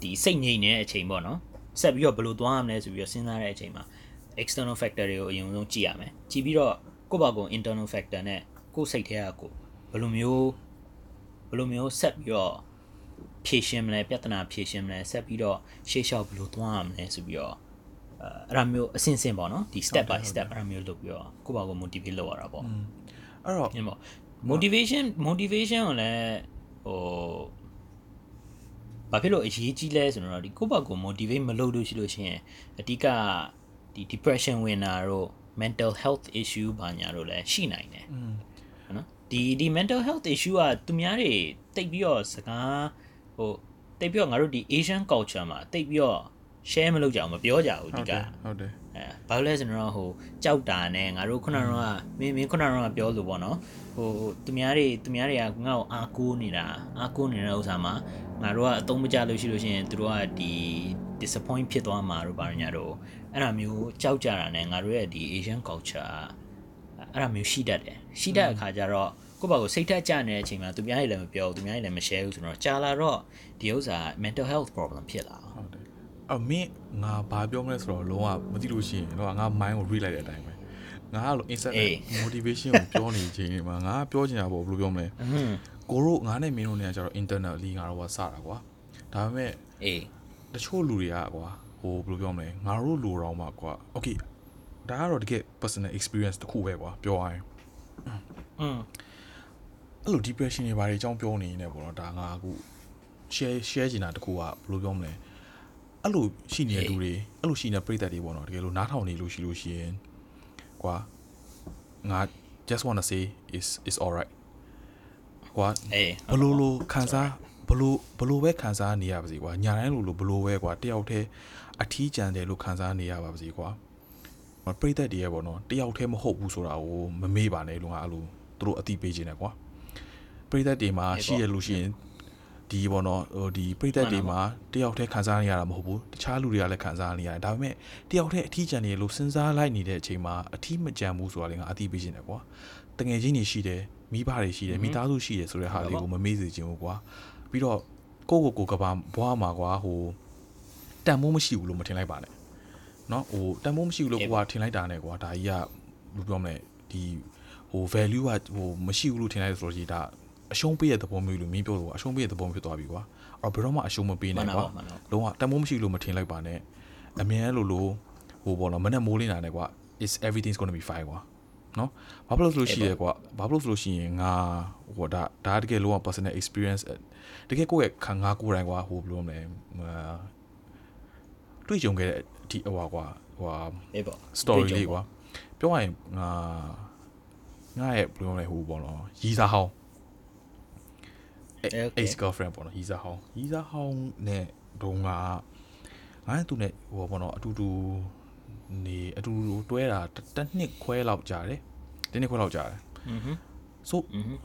ဒီစိတ်ငြိမ်နေတဲ့အချိန်ပေါ့နော်ဆက်ပြီးတော့ဘယ်လိုသွားရမလဲဆိုပြီးတော့စဉ်းစားတဲ့အချိန်မှာ external factor တွေကိုအရင်ဆုံးကြည့်ရမယ်ကြည့်ပြီးတော့ကိုယ့်ဘာကိုယ် internal factor နဲ့ကိုယ့်စိတ်ထဲကကိုယ်ဘယ်လိုမျိုးဘယ်လိုမျိုးဆက်ပြီးတော့ဖြည့်ရှင်းမလဲပြဿနာဖြည့်ရှင်းမလဲဆက်ပြီးတော့ရှေ့လျှောက်ဘယ်လိုသွားရမလဲဆိုပြီးတော့ အဲအဲ့ဒါမျိုးအဆင့်ဆင့်ပေါ့နော်ဒီ step by step အဲ့ဒါမျိုးလုပ်ပြီးတော့ကိုယ့်ဘာကို motivate လုပ်ရတာပေါ့အဲ့တော့ညင်ပေါ့ motivation motivation ကိုလည်းဟိုဘာဖြစ်လို့အရေးကြီးလဲဆိုတော့ဒီကိုယ့်ဘာကို motivate မလုပ်လို့ရှိလို့ရှိရင်အဓိကဒီ depression ဝင်တာတို့ mental health issue ဘာညာတို့လည်းရှိနိုင်တယ်ဟုတ်နော်ဒီဒီ mental health issue ကသူများတွေတိတ်ပြီးတော့စကားဟိုတိတ်ပြီးတော့ငါတို့ဒီ Asian culture မှာတိတ်ပြီးတော့ share မလုပ်ကြအောင်မပြောကြဘူးဟုဒီတ်ကတယ်ဟုတ်တယ်အဲဘာလို့လဲဆိုတော့ဟိုကြောက်တာနဲ့ငါတို့ခုနကတော့မင်းမင်းခုနကတော့ပြောလို့ပေါ့နော်ဟိုသူများတွေသူများတွေကငါ့ကိုအားကိုးနေတာအားကိုးနေတဲ့ဥစ္စာမှာငါတို့ကအသုံးမကျလို့ရှိလို့ရှိရင်သူတို့ကဒီ disappoint ဖြစ်သွားမှာတို့ဘာလို့ညာတို့အဲ့ဒါမျိုးကြောက်ကြတာနဲ့ငါတို့ရဲ့ဒီ Asian culture ကအဲ့ဒါမျိုးရှိတတ်တယ်ရှိတတ်တဲ့အခါကျတော့ဟကိုယ့်ဘာကိုစိတ်ထက်ကြနေတဲ့အချိန်မှာသူများတွေလည်းမပြောဘူးသူများတွေလည်းမ share ဘူးဆိုတော့ကြာလာတော့ဒီဥစ္စာ mental health problem ဖြစ်လာ အောင် ဟုတ်တယ်အော်မင်းငါဘာပြောမလဲဆိုတော့လုံးဝမသိလို့ရှိရင်တော့ငါ mind ကို read လိုက်တဲ့အတိုင်းပဲငါကလို့ instant motivation ကိုပြောနေချိန်မှာငါပြောချင်တာပေါ့ဘယ်လိုပြောမလဲ อืม ကိုတို့ငါနဲ့မင်းတို့เนี่ยကျတော့ internally ငါတို့ကစတာကွာဒါပေမဲ့ အေး တချို့လူတွေကကွာဟိုဘယ်လိုပြောမလဲငါတို့လူတော်မှာကွာ okay ဒါကတော့တကယ် personal experience တစ်ခုပဲကွာပြောရရင် อืม အဲ့လို depression တွေဘာတွေအကြောင်းပြောနေနေပေါ့နော်ဒါငါအခု share share ချင်တာတစ်ခုကဘယ်လိုပြောမလဲ အဲ့လိုရှိနေတဲ့လူတွေအဲ့လိုရှိနေတဲ့ပြည်သက်တွေပေါ့နော်တကယ်လို့နားထောင်နေလို့ရှိလို့ရှိရင်ကွာငါ just want to say is is all right ကွာအေးဘလို့လို့ခံစားဘလို့ဘလို့ပဲခံစားနေရပါစေကွာညာတိုင်းလို့လို့ဘလို့ပဲကွာတယောက်တည်းအထီးကျန်တယ်လို့ခံစားနေရပါစေကွာမပြိသက်တည်းရဲ့ပေါ့နော်တယောက်တည်းမဟုတ်ဘူးဆိုတာကိုမမေ့ပါနဲ့လို့ငါအဲ့လိုသူတို့အတိပေးခြင်းတယ်ကွာပြိသက်တွေမှာရှိရလို့ရှိရင် ဒီပေါ့နော်ဟိုဒီပြိသက်တွေမှာတယောက်တည်းခံစားနေရတာမဟုတ်ဘူးတခြားလူတွေကလည်းခံစားနေရတယ်ဒါပေမဲ့တယောက်တည်းအထီးကျန်နေလို့စဉ်းစားလိုက်နေတဲ့အချိန်မှာအထီးမကျန်ဘူးဆိုတာလည်းငါအတိပေးခြင်းတယ်ကွာတငယ်ချင်းတွေရှိတယ်မိဘတွေရှိတယ်မိသားစုရှိတယ်ဆိုတဲ့ဟာလေးကိုမမေ့စေချင်ဘူးကွာ ပြီးတော့ကိုယ့်ကိုယ်ကိုယ်ကဘာဘွားမှာကွာဟိုတန်မိုးမရှိဘူးလို့မထင်လိုက်ပါနဲ့เนาะဟိုတန်မိုးမရှိဘူးလို့ကိုကထင်လိုက်တာနဲ့ကွာဒါကြီးကဘယ်လိုပြောမလဲဒီဟို value ကဟိုမရှိဘူးလို့ထင်လိုက်ဆိုတော့ဒီဒါ အရှုံးပေးတဲ့သဘောမျိုးလို့မင်းပြောလို့အရှုံးပေးတဲ့သဘောမျိုးဖြစ်သွားပြီကွာအော်ဘယ်တော့မှအရှုံးမပေးမှနဲ့န်တာကွာပါမှန်တာလုံးဝတန်မိုးမရှိလို့မထင်လိုက်ပါနဲ့အမြဲလိုလိုဟိုပေါ့နော်မနဲ့မိုးလင်းတာနဲ့ကွာ is everything's going to be fine ကွာနော်ဘာဖြစ်လို့ဆိုလို့ရှိရဲကွာဘာဖြစ်လို့ဆိုလို့ရှိရင်ငါဟိုဒါဒါတကယ်လုံးဝ personal experience တကယ်ကိုယ့်ရဲ့ခံငါကိုယ်တိုင်ကွာဟိုဘယ်လိုမလဲအာတွေ့ကြုံခဲ့တဲ့အဒီဟိုကွာဟိုအေးပေါ့ story လေးကွာပြောရရင်ငါငါရဲ့ဘယ်လိုမလဲဟိုပေါ့နော်ရီစာဟောင်း ex girlfriend ပေါ့နော်ရီစာဟောင်းရီစာဟောင်းနဲ့ဒုံကငါနဲ့သူနဲ့ဟိုပေါ့နော်အတူတူနေအတူတူတွဲတာတစ်နှစ်ခွဲလောက်ကြာတယ်တစ်နှစ်ခွဲလောက်ကြာတယ်อือဟึဆို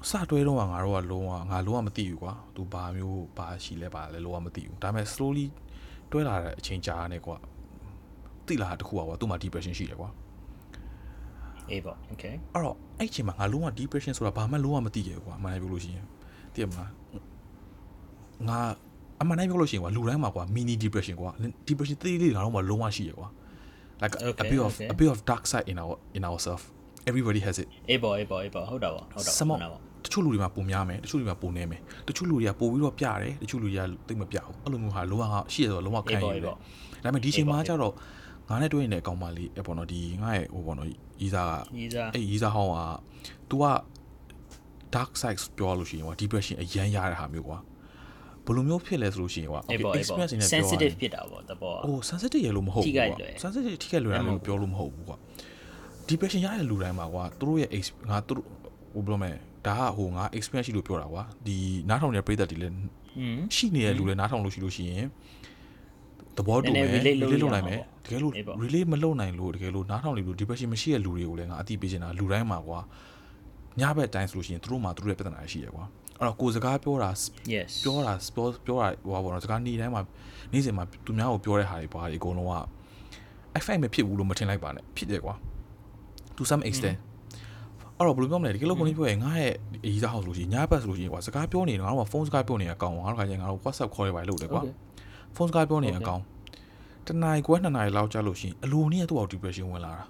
စတွဲတော့ငါတို့ကလုံးဝငါလုံးဝမသိဘူးကွာသူဘာမျိုးဘာရှိလဲဘာလဲလုံးဝမသိဘူးဒါပေမဲ့ slowly တွဲလာတဲ့အချိန်ကြာနေကွာသိလာတာတခုကွာသူ့မှာ depression ရှိတယ်ကွာအေးပေါ့ okay အဲ့တော့အဲ့ချိန်မှာငါလုံးဝ depression ဆိုတာဘာမှလုံးဝမသိခဲ့ဘူးကွာအမှန်ပြောလို့ရှိရင် သိရမလားငါအမှန်တမ်းပြောလို့ရှိရင်ကွာလူတိုင်းမှာကွာ mini depression ကွာ depression သေးလေးငါတို့မှာလုံးဝရှိရကွာ like a, a Okay, bit of okay. a bit of dark side in our in ourselves everybody has it အေးပေါ့အေးပေါ့အေးပေါ့ဟုတ်တာပေါ့ဟုတ်တာစမော့ဟုတ်တာပေါ့တချို့လူတွေမှာပုံများမယ်တချို့လူတွေမှာပုံနေမယ်တချို့လူတွေကပို့ပြီးတော့ပြတယ်တချို့လူတွေကတိတ်မပြဘူးအဲ့လိုမျိုးဟာလုံးဝရှိရဆိုလုံးဝခံရအေးပေါ့တယ်အေးပေါ့ဒါပေမဲ့ဒီချိန်မှာအေးပေါ့ကျတော့ငါနဲ့တွေ့နေတဲ့အကောင်မလေးအပေါ်တော့ဒီငါရဲ့ဟိုပေါ့နော်ရီစာကကြီးစားအဲ့ရီစာဟောင်းက तू က dark side ပြောလို့ရှိရင်ကွာ depression အရန်ရတဲ့ဟာမျိုးကွာဘယ်လိုမျိုးဖြစ်လဲဆိုလို့ရှိရင်ကွာအေးပေါ့အေးပေါ့ experience နဲ့ပြောရရင် sensitive ဖြစ်တာပေါ့တဘောဟို sensitive ရလို့မဟုတ်ထိဘူးခိုက်ကွာလွယ် sensitive ထိခိုက်လွယ်တယ်မဟုတ်လို့ပြောလို့မဟုတ်ဘူးကွာ depression ရတဲ့လူတိုင်းမှာကွာသူတို့ရဲ့ ex- ငါသူတို့ဟိုဘယ်လိုမလဲဒါကဟိုငါ experience ရှိလို့ပြောတာကွာဒီနားထောင်နေတဲ့ပရိသတ်တွေလည်းอืมရှိနေတဲ့လူလည်းနားထောင်လို့ရှိလို့ရှိရင်သဘောတူနမယ်ည်းနည်း relate လုပ် relate လုပ်ရနိုင်မှာမယ်ပေါ့တကယ်လို့အေးပေါ့ relate မလုပ်နိုင်လို့တကယ်လို့နားထောင်နေလို့ depression မရှိတဲ့လူတွေကိုလည်းငါအတိပေးချင်တာလူတိုင်းမှာကွာ ညဘက်တိုင်းဆိုလို့ရှိရင်သူတို့မှာသူတို့ရဲ့ပြဿနာရှိရကွာအဲ့တော့ကိုယ်စကားပြောတာ yes ပြောတာပြောပြောတာဟိုပါဘောနော်စကားနေ့တိုင်းမှာနေ့စဉ်မှာသူများကိုပြောတဲ့ဟာတွေပါဒီအကုန်လုံးက effect မဖြစ်ဘူးလို့မထင်လိုက်ပါနဲ့ဖြစ်တယ်ကွာ to some extent အဲ့တော့ဘယ်လိုပြောမလဲဒီကလေးကိုကြီးပြောရင်ငါရဲ့အကြီးစားဟောက်ဆိုလို့ရှိရင်ညဘက်ဆိုလို့ရှိရင်ကွာစကားပြောနေတယ်ငါတို့ကဖုန်းစကားပြောနေတဲ့အကောင်ငါတို့ခါကျရင်ငါတို့ WhatsApp ခေါ်ရပါလို့တယ်ကွာဖုန်းစကားပြောနေတဲ့အကောင်တနားရီခွဲနှစ်နာရီလောက်ကြာလို့ရှိရင်အလိုနည်းသူ့အောက် depression ဝင်လာတာ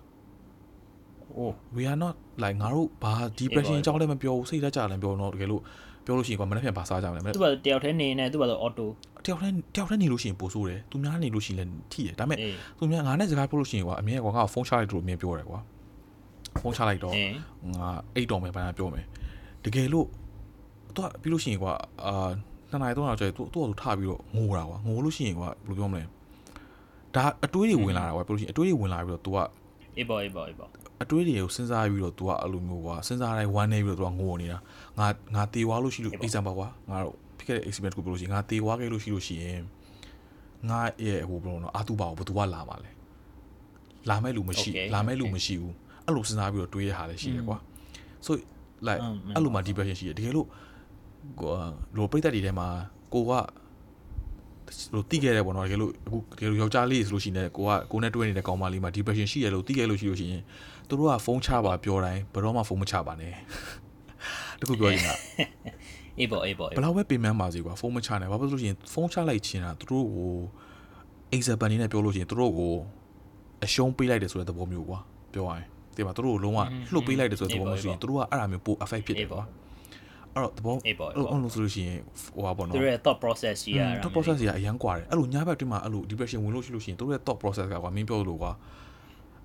oh we are not like ငါတို့ဘာ depression အကြောင်းလည်းမပြောဘူးစိတ်ဓာတ်ကြလည်းမပြောတော့တကယ်လို့ပြောလို့ရှိရင်ကွာမနေ့ပြန်ပါစားကြမယ်မနေ့သူ့ဘာတယောက်တည်းနေနေသူ့ဘာဆို auto တယောက်တည်းတယောက်တည်းနေလို့ရှိရင်ပိုဆိုးတယ်သူများနေလို့ရှိရင်လည်းထိတယ်ဒါပေမဲ့အေးသူများငါနဲ့စကားပြောလို့ရှိရင်ကွာအမြဲကွာငါ့ကိုဖုန်းချလိုက်လို့အမြဲပြောတယ်ကွာဖုန်းချလိုက်တော့အေးငါအိတ်တော်မယ်ဘာသာပြောမယ်တကယ်လို့သူကပြီးလို့ရှိရင်ကွာအာနှစ်နာရီသုံးနာရီကျရင်သူသူ့ကိုထပြီးတော့ငိုတာကွာငိုလို့ရှိရင်ကွာဘယ်လိုပြောမလဲဒါအတွေးတွေဝင်လာတာကွာပြောလို့ရှိရင်အတွေးတွေဝင်လာပြီးတော့ तू ကအေးပေါ့အေးပေါ့အေးပေါ့ အတွေးတွေကိုစဉ်းစားပြီးတော့ तू ကအဲ့လိုမျိုးကွာစဉ်းစားတိုင်းဝမ်းနေပြီးတော့ तू ကငိုနေတာငါငါတေွားလို့ရှိလို့ example ကွာငါတို့ဖြစ်ခဲ့တဲ့ experience ကိုပြောလို့ရှိရင်ငါတေွားခဲ့လို့ရှိလို့ရှိရင်ငါရဲ့ဟိုဘယ်လိုနော်အာသူပါကိုဘယ်သူကလာမှာလဲလာမဲ့လူမရှိလာမဲ့လူမရှိဘူးအဲ့လိုစဉ်းစားပြီးတော့တွေးရတာလည်းရှိတယ်ကွာ so like အဲ့လိုမှ depression ရှိတယ်တကယ်လို့ကိုလိုပြိတ္တတွေထဲမှာကိုကလို့တိခဲ့တယ်ပေါ့နော်တကယ်လို့အခုတကယ်လို့ယောက်ျားလေးဆိုလို့ရှိရင်ကိုကကိုနဲ့တွဲနေတဲ့ကောင်မလေးမှာ depression ရှိရလို့တိခဲ့လို့ရှိလို့ရှိရင် သူတို့ကဖုန်းချပါပြောတိုင်းဘယ်တော့မှဖုန်းမချပါနဲ့ တခုပြောရင်က အေးပေါ့အေးပေါ့ ဘယ်လောက်ပဲပင်ပန်းပါစေကွာဖုန်းမချနိုင်ဘာဖြစ်လို့ရှိရင်ဖုန်းချလိုက်ချင်းတာသူတို့ကို example အနေနဲ့ပြောလို့ရှိရင်သူတို့ကိုအရှုံးပေးလိုက်တယ်ဆိုတဲ့သဘောမျိုးကွာပြောရရင်ဒီမှာသူတို့ကိုလုံးဝလှုပ်ပေးလိုက်တယ်ဆိုတဲ့သဘောမျိုးရှိရင်သူတို့ကအဲ့ဒါမျိုးပို affect ဖြစ်တယ်ကွာအဲ့တော့သဘော အေးပေါ့ အဲ့လိုအဲ့လိုဆိုလို့ရှိရင်ဟိုပါပေါ့နော် သူတို့ရဲ့ thought process ကြီးရတာ top process ကြီးကအရန်กว่าတယ်အဲ့လိုညဘက်တွင်းမှာအဲ့လို depression ဝင်လို့ရှိလို့ရှိရင်သူတို့ရဲ့ top process ကကွာမင်းပြောလို့ကွာ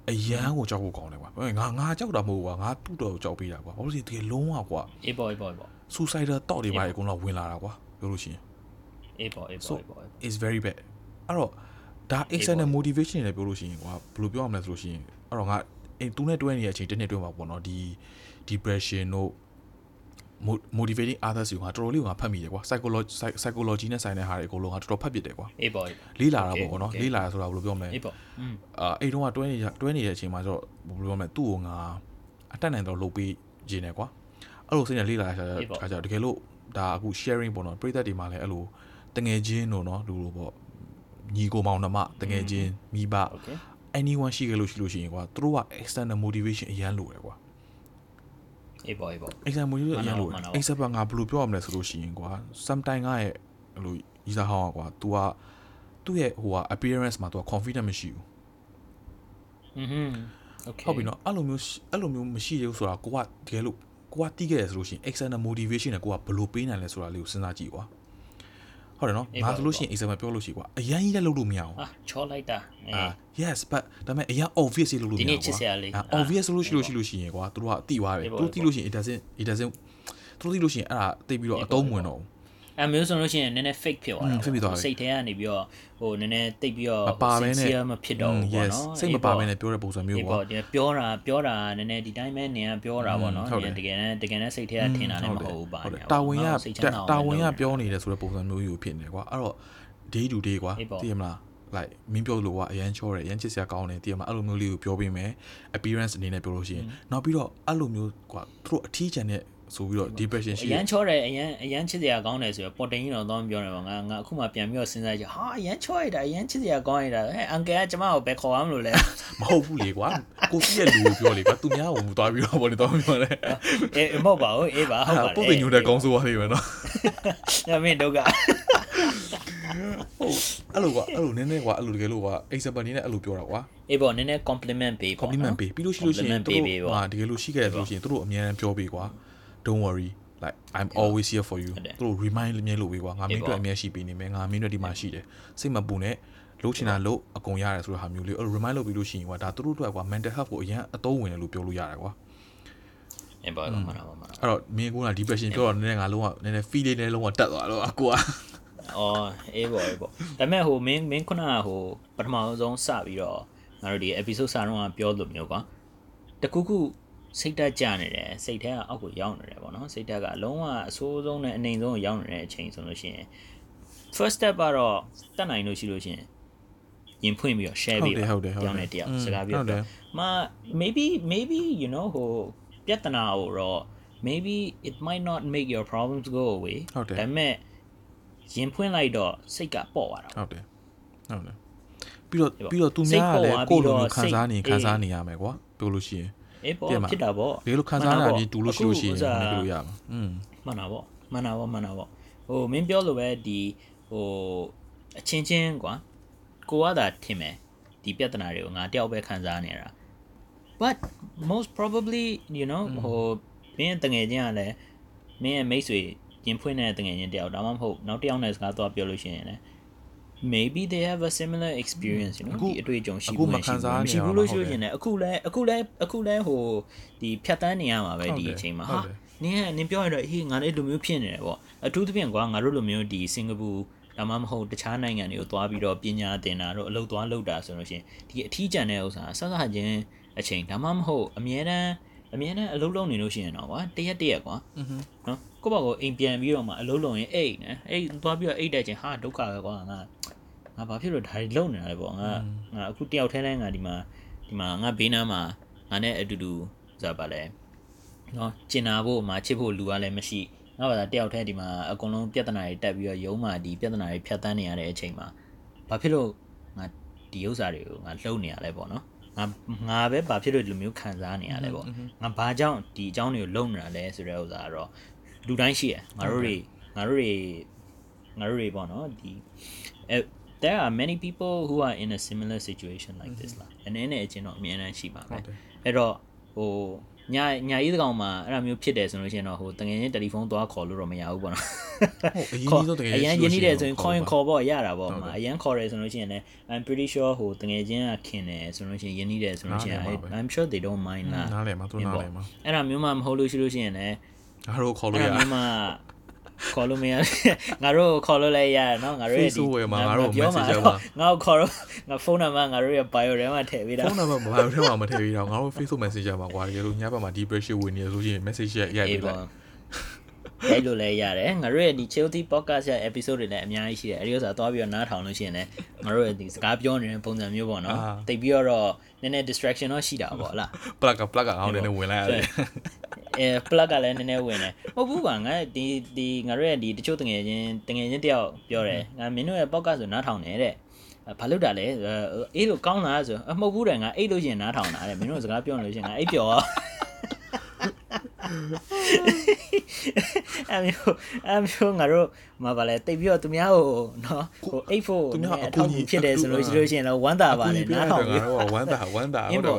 အရန်ကိုကြောက်ဖို့ကောင်းတယ်ကွာငါငါကြောက်တာမဟုတ်ဘူးကွာငါတူတော်ကြောက်ပေးတာကွာဘာလို့လဲဒီလုံးဝကွာအေးပေါ့အေးပေါ့အေးပေါ့ suicidal thought တွေပါအကုန်လုံးဝင်လာတာကွာပြောလို့ရှိရင်အေးပေါ့အေး so ပေါ့အေးပေါ့ is very bad အဲ့တော့ဒါ external motivation တွေလည်းပြောလို့ရှိရင်ကွာဘယ်လိုပြောရမလဲဆိုလို့ရှိရင်အဲ့တော့ငါအဲသူနဲ့တွဲနေတဲ့အချိန်တစ်နှစ်တွဲမှာပေါ့နော်ဒီ depression တို့ motivating others ကိုငါတော်တော်လေးကိုငါဖတ်မိတယ်ကွာ psychology psychology နဲ့ဆိုင်တဲ့ဟာတွေအကုန်လုံးငါတော်တော်ဖတ်ပြတယ်ကွာအေးပေါ့လေးလာတာပေါ့ကောနော်လေးလာတာဆိုတာဘယ်လိုပြောမလဲအေးပေါ့အာအဲ့တုန်းကတွဲနေတွဲနေတဲ့အချိန်မှာဆိုတော့ဘယ်လိုပြောမလဲသူ့ကိုငါအတက်နိုင်တော့လုပ်ပေးခြင်းနဲ့ကွာအဲ့လိုစိတ်နဲ့လေးလာတာရှာတာကြာတကယ်လို့ဒါအခု sharing ပေါ့နော်ပရိသတ်တွေမှာလည်းအဲ့လိုတငယ်ချင်းတို့နော်လူတို့ပေါ့ညီကိုမောင်နှမတငယ်ချင်းမိဘ anyone ရှိခဲ့လို့ရှိလို့ရှိရင်ကွာသူတို့က external motivation အရန်လိုတယ်ကွာ အေးပေါ့အေးပေါ့ external motivation အရန်လိုတ မှ ယ် န်ပါပါ external ကငါဘယ်လိုပြောရမလဲဆိုလို့ရှိရင်ကွာ sometime ကရဲ့အဲ့လိုရီစာဟောင်းကွာ तू ကသူ့ရဲ့ဟိုက appearance မှာ तू က confident မရှိဘူး อืมโอเค ဟုတ်ပြီနော်အဲ့လိုမျိုးရှိအဲ့လိုမျိုးမရှိသေးဘူးဆိုတာကိုကတကယ်လို့ကိုကတီးခဲ့ရဆိုလို့ရှိရင် external motivation နဲ့ကိုကဘယ်လိုပေးနိုင်လဲဆိုတာလေးကိုစဉ်းစားကြည့်ကွာ ဟုတ်တယ်နော်ငါဆိုလို့ရှိရင် example ပြောလို့ရှိကွာအရန်ကြီးလည်းလုပ်လို့မရအောင်อ่ะချောလိုက်တာအေးအာ yes but ဒါပေမဲ့အရန် obvious ကြီးလုပ်လို့မရဒီအောင်နေ့ချစ်စရာလေးအာအာ obvious လို့ရှိလို့ရှိလို့ရှိရင်ကွာသူတို့ကတိသွားတယ်အေးပေါ့သူတို့တိလို့ရှိရင် it doesn't it doesn't သူတို့တိလို့ရှိရင်အဲ့ဒါတိတ်ပြီးတော့အသုံးမဝင်တော့ဘူး အဲမျိုးဆိုလို့ရှိရင်နည်းနည်း fake ဖြစ်သွားတာอืม fake ဖြစ်သွားတယ်စိတ်ထဲကနေပြီးတော့ဟိုနည်းနည်းတိတ်ပြီးတော့မပါဘဲနဲ့ sincere မဖြစ်တော့ဘူးပေါ့ yes နော်စိတ်မပါဘဲနဲ့ပြောတဲ့ပုံစံမျိုးဒီကွာပေါ့ဒီပြောတာပြောတာနည်းနည်းဒီတိုင်းပဲနေကပြောတာပေါ့နော်ဟုတ်တယ်တကယ်တကယ်နဲ့စိတ်ထဲကထင်တာလည်းမဟုတ်ဘူးပါဟုတ်တယ်ညာတာဝန်ရနော်စိတ်ချမ်းသာအောင်တာဝန်ရလုပ်ပြောနေတယ်ဆိုတဲ့ပုံစံမျိုးကြီးကိုဖြစ်နေတယ်ကွာအဲ့တော့ day to day ကွာအေးပေါ့သိရမလား like မင်းပြောလို့ကွာအရန်ချောတယ်အရန်ချစ်စရာကောင်းတယ်သိရမလားအဲ့လိုမျိုးလေးကိုပြောပေးမယ် appearance အနေနဲ့ပြောလို့ရှိရင်နောက်ပြီးတော့အဲ့လိုမျိုးကွာသူတို့အထီးကျန်တဲ့ ဆိုပြီးတော့ depression ရှိအတရယ်န်ချောတယ်အရန်အရန်ချစ်စရာကောင်းတယ်ဆိုတော့ပေါ်တင်ကြီးတော့တော့ပြောနေပါငါငါအခုမှပြန်ပြီးတော့စဉ်းစားကြည့်ဟာအရန်ချောရတာအရန်ချစ်စရာကောင်းရတာဟဲ့အန်ကယ်ကကျမကိုဘယ်ခေါ်ရမလို့လဲမဟုတ်ဘူးလေကွာကိုစီးရဲ့လူကိုပြောလေကွာသူများကိုမသွားပြီးတော့ဘောနေတော့ပြောတယ်အေးမဟုတ်ပါဘူးအေးပါဟုတ်ပါတယ်ပုတ်တင်ညိုတဲ့ကောင်းစိုးပါလိမ့်မယ်နော်ညမင်းတို့ကဟုတ်အဲ့လိုကွာအဲ့လိုနည်းနည်းကွာအဲ့လိုတကယ်လို့ကွာ example အနေနဲ့အဲ့လိုပြောတာကွာအေးပေါ့နည်းနည်း compliment ပေးပေါ့ compliment ပေးပြီးလို့ရှိလို့ရှိရင် compliment ပေးပေးပေါ့ဟာတကယ်လို့ရှိခဲ့တယ်ဆိုလို့ရှိရင်သူတို့အများအားပြောပေးကွာ don't worry like i'm always here for you ဟုတ်တယ်သူတို့ remind မြဲလို့ပေးကွာငါမင်းအေးတို့ပေါ့အများရှိပေးနေမယ်ငါမင်းတို့ဒီမှာရှိတယ်စိတ်မပူနဲ့လို့ချင်တာလို့အကုန်ရတယ်ဆိုတဲ့ဟာမျိုးလေးအဲ့လို remind လုပ်ပြီးလို့ရှိရင်ကွာဒါသူတို့အတွက်ကွာ mental health ကိုအရင်အသုံးဝင်တယ်လို့ပြောလို့ရတယ်ကွာအေးပေါ့မှန်ပါမှန်ပါအဲ့တော့မင်းက depression ပြောတော့နည်းနည်းငါလုံးဝနည်းနည်း feel လေးနည်းလုံးဝတက်သွားတော့အကူကအော်အေးပေါ့အေးပေါ့ဒါပေမဲ့ဟိုမင်းမင်းခုနကဟိုပထမဆုံးစပြီးတော့ငါတို့ဒီ episode စတော့ကပြောလို့မျိုးကွာတခုခု စိတ်တက်ကြနေတယ်စိတ်ထဲကအောက်ကိုရောက်နေတယ်ပေါ့နော်စိတ်တက်ကအလုံးဝအဆိုးဆုံးနဲ့အနေဆုံးကိုရောက်နေတဲ့အချိန်ဆိုလို့ရှိရင် first step ကတော့တက်နိုင်လို့ရှိလို့ရှိရင်ရင်ဖွင့်ပြီးတော့ share ပေးပါဟုတ်တယ်ဟုတ်တယ်ကြောင်းနဲ့တယောက်อืมစကားပြောဟုတ်တယ်မ maybe maybe you know ဟိုပြဿနာကိုတော့ maybe it might not make your problems go away ဟုတ်တယ်ဒါပေမဲ့ရင်ဖွင့်လိုက်တော့စိတ်ကပေါ့သွားတာဟုတ်တယ်ဟုတ်တယ်ပြီးတော့ဒီပေါ့ပြီးတော့သူစိတ်များကပေါ်လည်းသွားကိုယ့်လိုပြီးမျိုးတော့ခံစားနေစိတ်ခံစားအေးနေရမယ်ကွာပြောလို့ရှိရင် အေးပေါ့တင်ပါဖြစ်တာပေါ့ဒီလိုခံစားရတာဒီတူလို့ရှိလို့ရှိရင်အခုဥစားမပြောလို့ရမှာอืมမှန်တာပေါ့မှန်တာပေါ့မှန်တာပေါ့ဟိုမင်းပြောလို့ပဲဒီဟိုအချင်းချင်းကွာကိုကသာထင်မယ်ဒီပြဿနာတွေကိုငါတယောက်ပဲခံစားနေတာ but most probably you know ဟိုမင်းတငယ်ချင်းကလည်းမင်းရဲ့မိတ်ဆွေရင်ဖွင့်တဲ့တငယ်ချင်းတယောက်ဒါမှမဟုတ်နောက်တစ်ယောက်နဲ့စကားသွားပြောလို့ရှိရင်လည်း maybe they have a similar experience you know ဒီအတွေ့အကြုံရှိဘူးမရှိဘူးမရှိဘူးလို့ရှိရင်လည်းအခုလဲအခုလဲအခုလဲဟိုဒီဖြတ်တန်းနေရမှာပဲဒီအချိန်မှာဟာနင်းကနင်းပြောရတော့ဟေးငါလည်းလူမျိုးဖြစ်နေတယ်ပေါ့အထူးသဖြင့်ကွာငါတို့လူမျိုးဒီစင်ကာပူဒါမှမဟုတ်တခြားနိုင်ငံတွေကိုသွားပြီးတော့ပညာသင်တာတို့အလုပ်သွားလုပ်တာဆိုလို့ရှိရင်ဒီအထီးကျန်တဲ့ဥစ္စာဆက်ဆက်ချင်းအချိန်ဒါမှမဟုတ်အမြဲတမ်းအမြဲတမ်းအလုပ်လုပ်နေလို့ရှိရင်တော့ကွာတရက်တရက်ကွာနော် ကိုယ့်ဘာကိုအိမ်ပြန်ပြီးတော့မှအလုပ်လုပ်ရင်အိတ်နော်အိတ်သွားပြီးတော့အိတ်တဲ့ချင်းဟာဒုက္ခပဲကွာငါငါဘာဖြစ်လို့ဒါတွေလုပ်နေတာလဲပေါ့ငါငါအခုတယောက်ထဲတိုင်းငါဒီမှာဒီမှာငါဘေးနားမှာငါနဲ့အတူတူဆိုတာပါလဲနော်ကျင်နာဖို့မှာချစ်ဖို့လူကလည်းမရှိငါဘာသာတယောက်ထဲဒီမှာအကုန်လုံးပြဿနာတွေတက်ပြီးတော့ရုံးမှာဒီပြဿနာတွေဖြတ်တန်းနေရတဲ့အချိန်မှာဘာဖြစ်လို့ငါဒီဥစ္စာတွေကိုငါလှုပ်နေရလဲပေါ့နော်ငါငါပဲဘာဖြစ်လို့ဒီလိုမျိုးခံစားနေရလဲပေါ့ငါဘာကြောင့်ဒီအကြောင်းတွေကိုလုံနေတာလဲဆိုတဲ့ဥစ္စာကတော့ လူတိုင်းရှိရငါတို့တွေငါတို့တွေငါတို့တွေပေါ့နော်ဒီ there are many people who are in a similar situation like this လားအနေနဲ့အချင်းတော့အများအားရှိပါမယ်အဲ့တော့ဟိုညာညာရေးကောင်မှာအဲ့လိုမျိုးဖြစ်တယ်ဆိုလို့ရှိရင်တော့ဟိုတကယ်ချင်းတယ်လီဖုန်းသွားခေါ်လို့တော့မရဘူးပေါ့နော်ဟုတ်အရင်ဆုံးတကယ်အရင်ရင်းနှီးတယ်ဆိုရင် coin ခေါ်ပေါ့ရတာပေါ့မှာအရင်ခေါ်တယ်ဆိုလို့ရှိရင်လည်း I'm pretty sure ဟိုတကယ်ချင်းကခင်တယ်ဆိုလို့ရှိရင်ရင်းနှီးတယ်ဆိုလို့ရှိရင် I'm sure they don't mind လားနားလည်မှာသူနားလည်မှာအဲ့ဒါမျိုးမှမဟုတ်လို့ရှိလို့ရှိရင်လည်း ငါတို့ခေါ်လို့အဲ့ရဒါမျိုးမှခေါ်လို့မရငါတို့ခေါ်လို့လည်းရတယ်နော်ငါတို့ရဲ့ Facebook ဝယ်မှာငါတို့ပြောမှာ Messenger မှာငါ့ကိုခေါ်တော့ငါဖုန်းနံပါတ်ငါတို့ရဲ့ bio ထဲမှာထည့်ပေးတာဖုန်းနံပါတ်ဘာလို့ထဲမှာမထည့်ပြီးတော့ငါတို့ Facebook Messenger မှာကွာတကယ်လို့ညဘက်မှာ depression ဝင်နေရဆိုရင် message ရိုက်ရိုက်အေးပေးလိုပေါ့က် ရိုက်လို့လည်းရတယ်ငါတို့ရဲ့ဒီ Chilty podcast ရဲ့ episode တွေလည်းအများကြီးရှိတယ်အဲဒီဥစ္စာသွားပြီးတော့နားထောင်လို့ရှိရင်လည်းငါတို့ရဲ့ဒီစကားပြောနေတဲ့ပုံစံမျိုးပေါ့နော်တိတ်ပြီးတော့နည်းနည်း distraction တော့ရှိတာပေါ့လား plug က plug ကအောင်တယ်နဲ့ဝင်လိုက်ရတယ်အဲ plug ကလည်းနည်းနည်းဝင်တယ်မဟုတ်ဘူးပါငါဒီဒီငါတို့ရဲ့ဒီတချို့တငယ်ချင်းတငယ်ချင်းတယောက်ပြောတယ်ငါမင်းတို့ရဲ့ podcast ဆိုနားထောင်နေတဲ့ဘာလို့တာလဲအေးလို့ကောင်းလားဆိုအမဟုတ်ဘူးတယ်ငါအိတ်လို့ရှင်နားထောင်တာတဲ့မင်းတို့စကားပြောလို့ရှင်ငါအိတ်ပြော် အမျိုးအမျိုးငါတို့မပါလဲတိတ်ပြီးတော့သူများကိုနော်ဟိုအိတ်ဖို့အထောက်ဖြစ်တယ်ဆိုလို့ရှိလို့ရှိရင်တော့ဝမ်းသာပါတယ်နားထောင်ပြီးငါတို့ကဝမ်းသာဝမ်းသာဟုတ်တယ်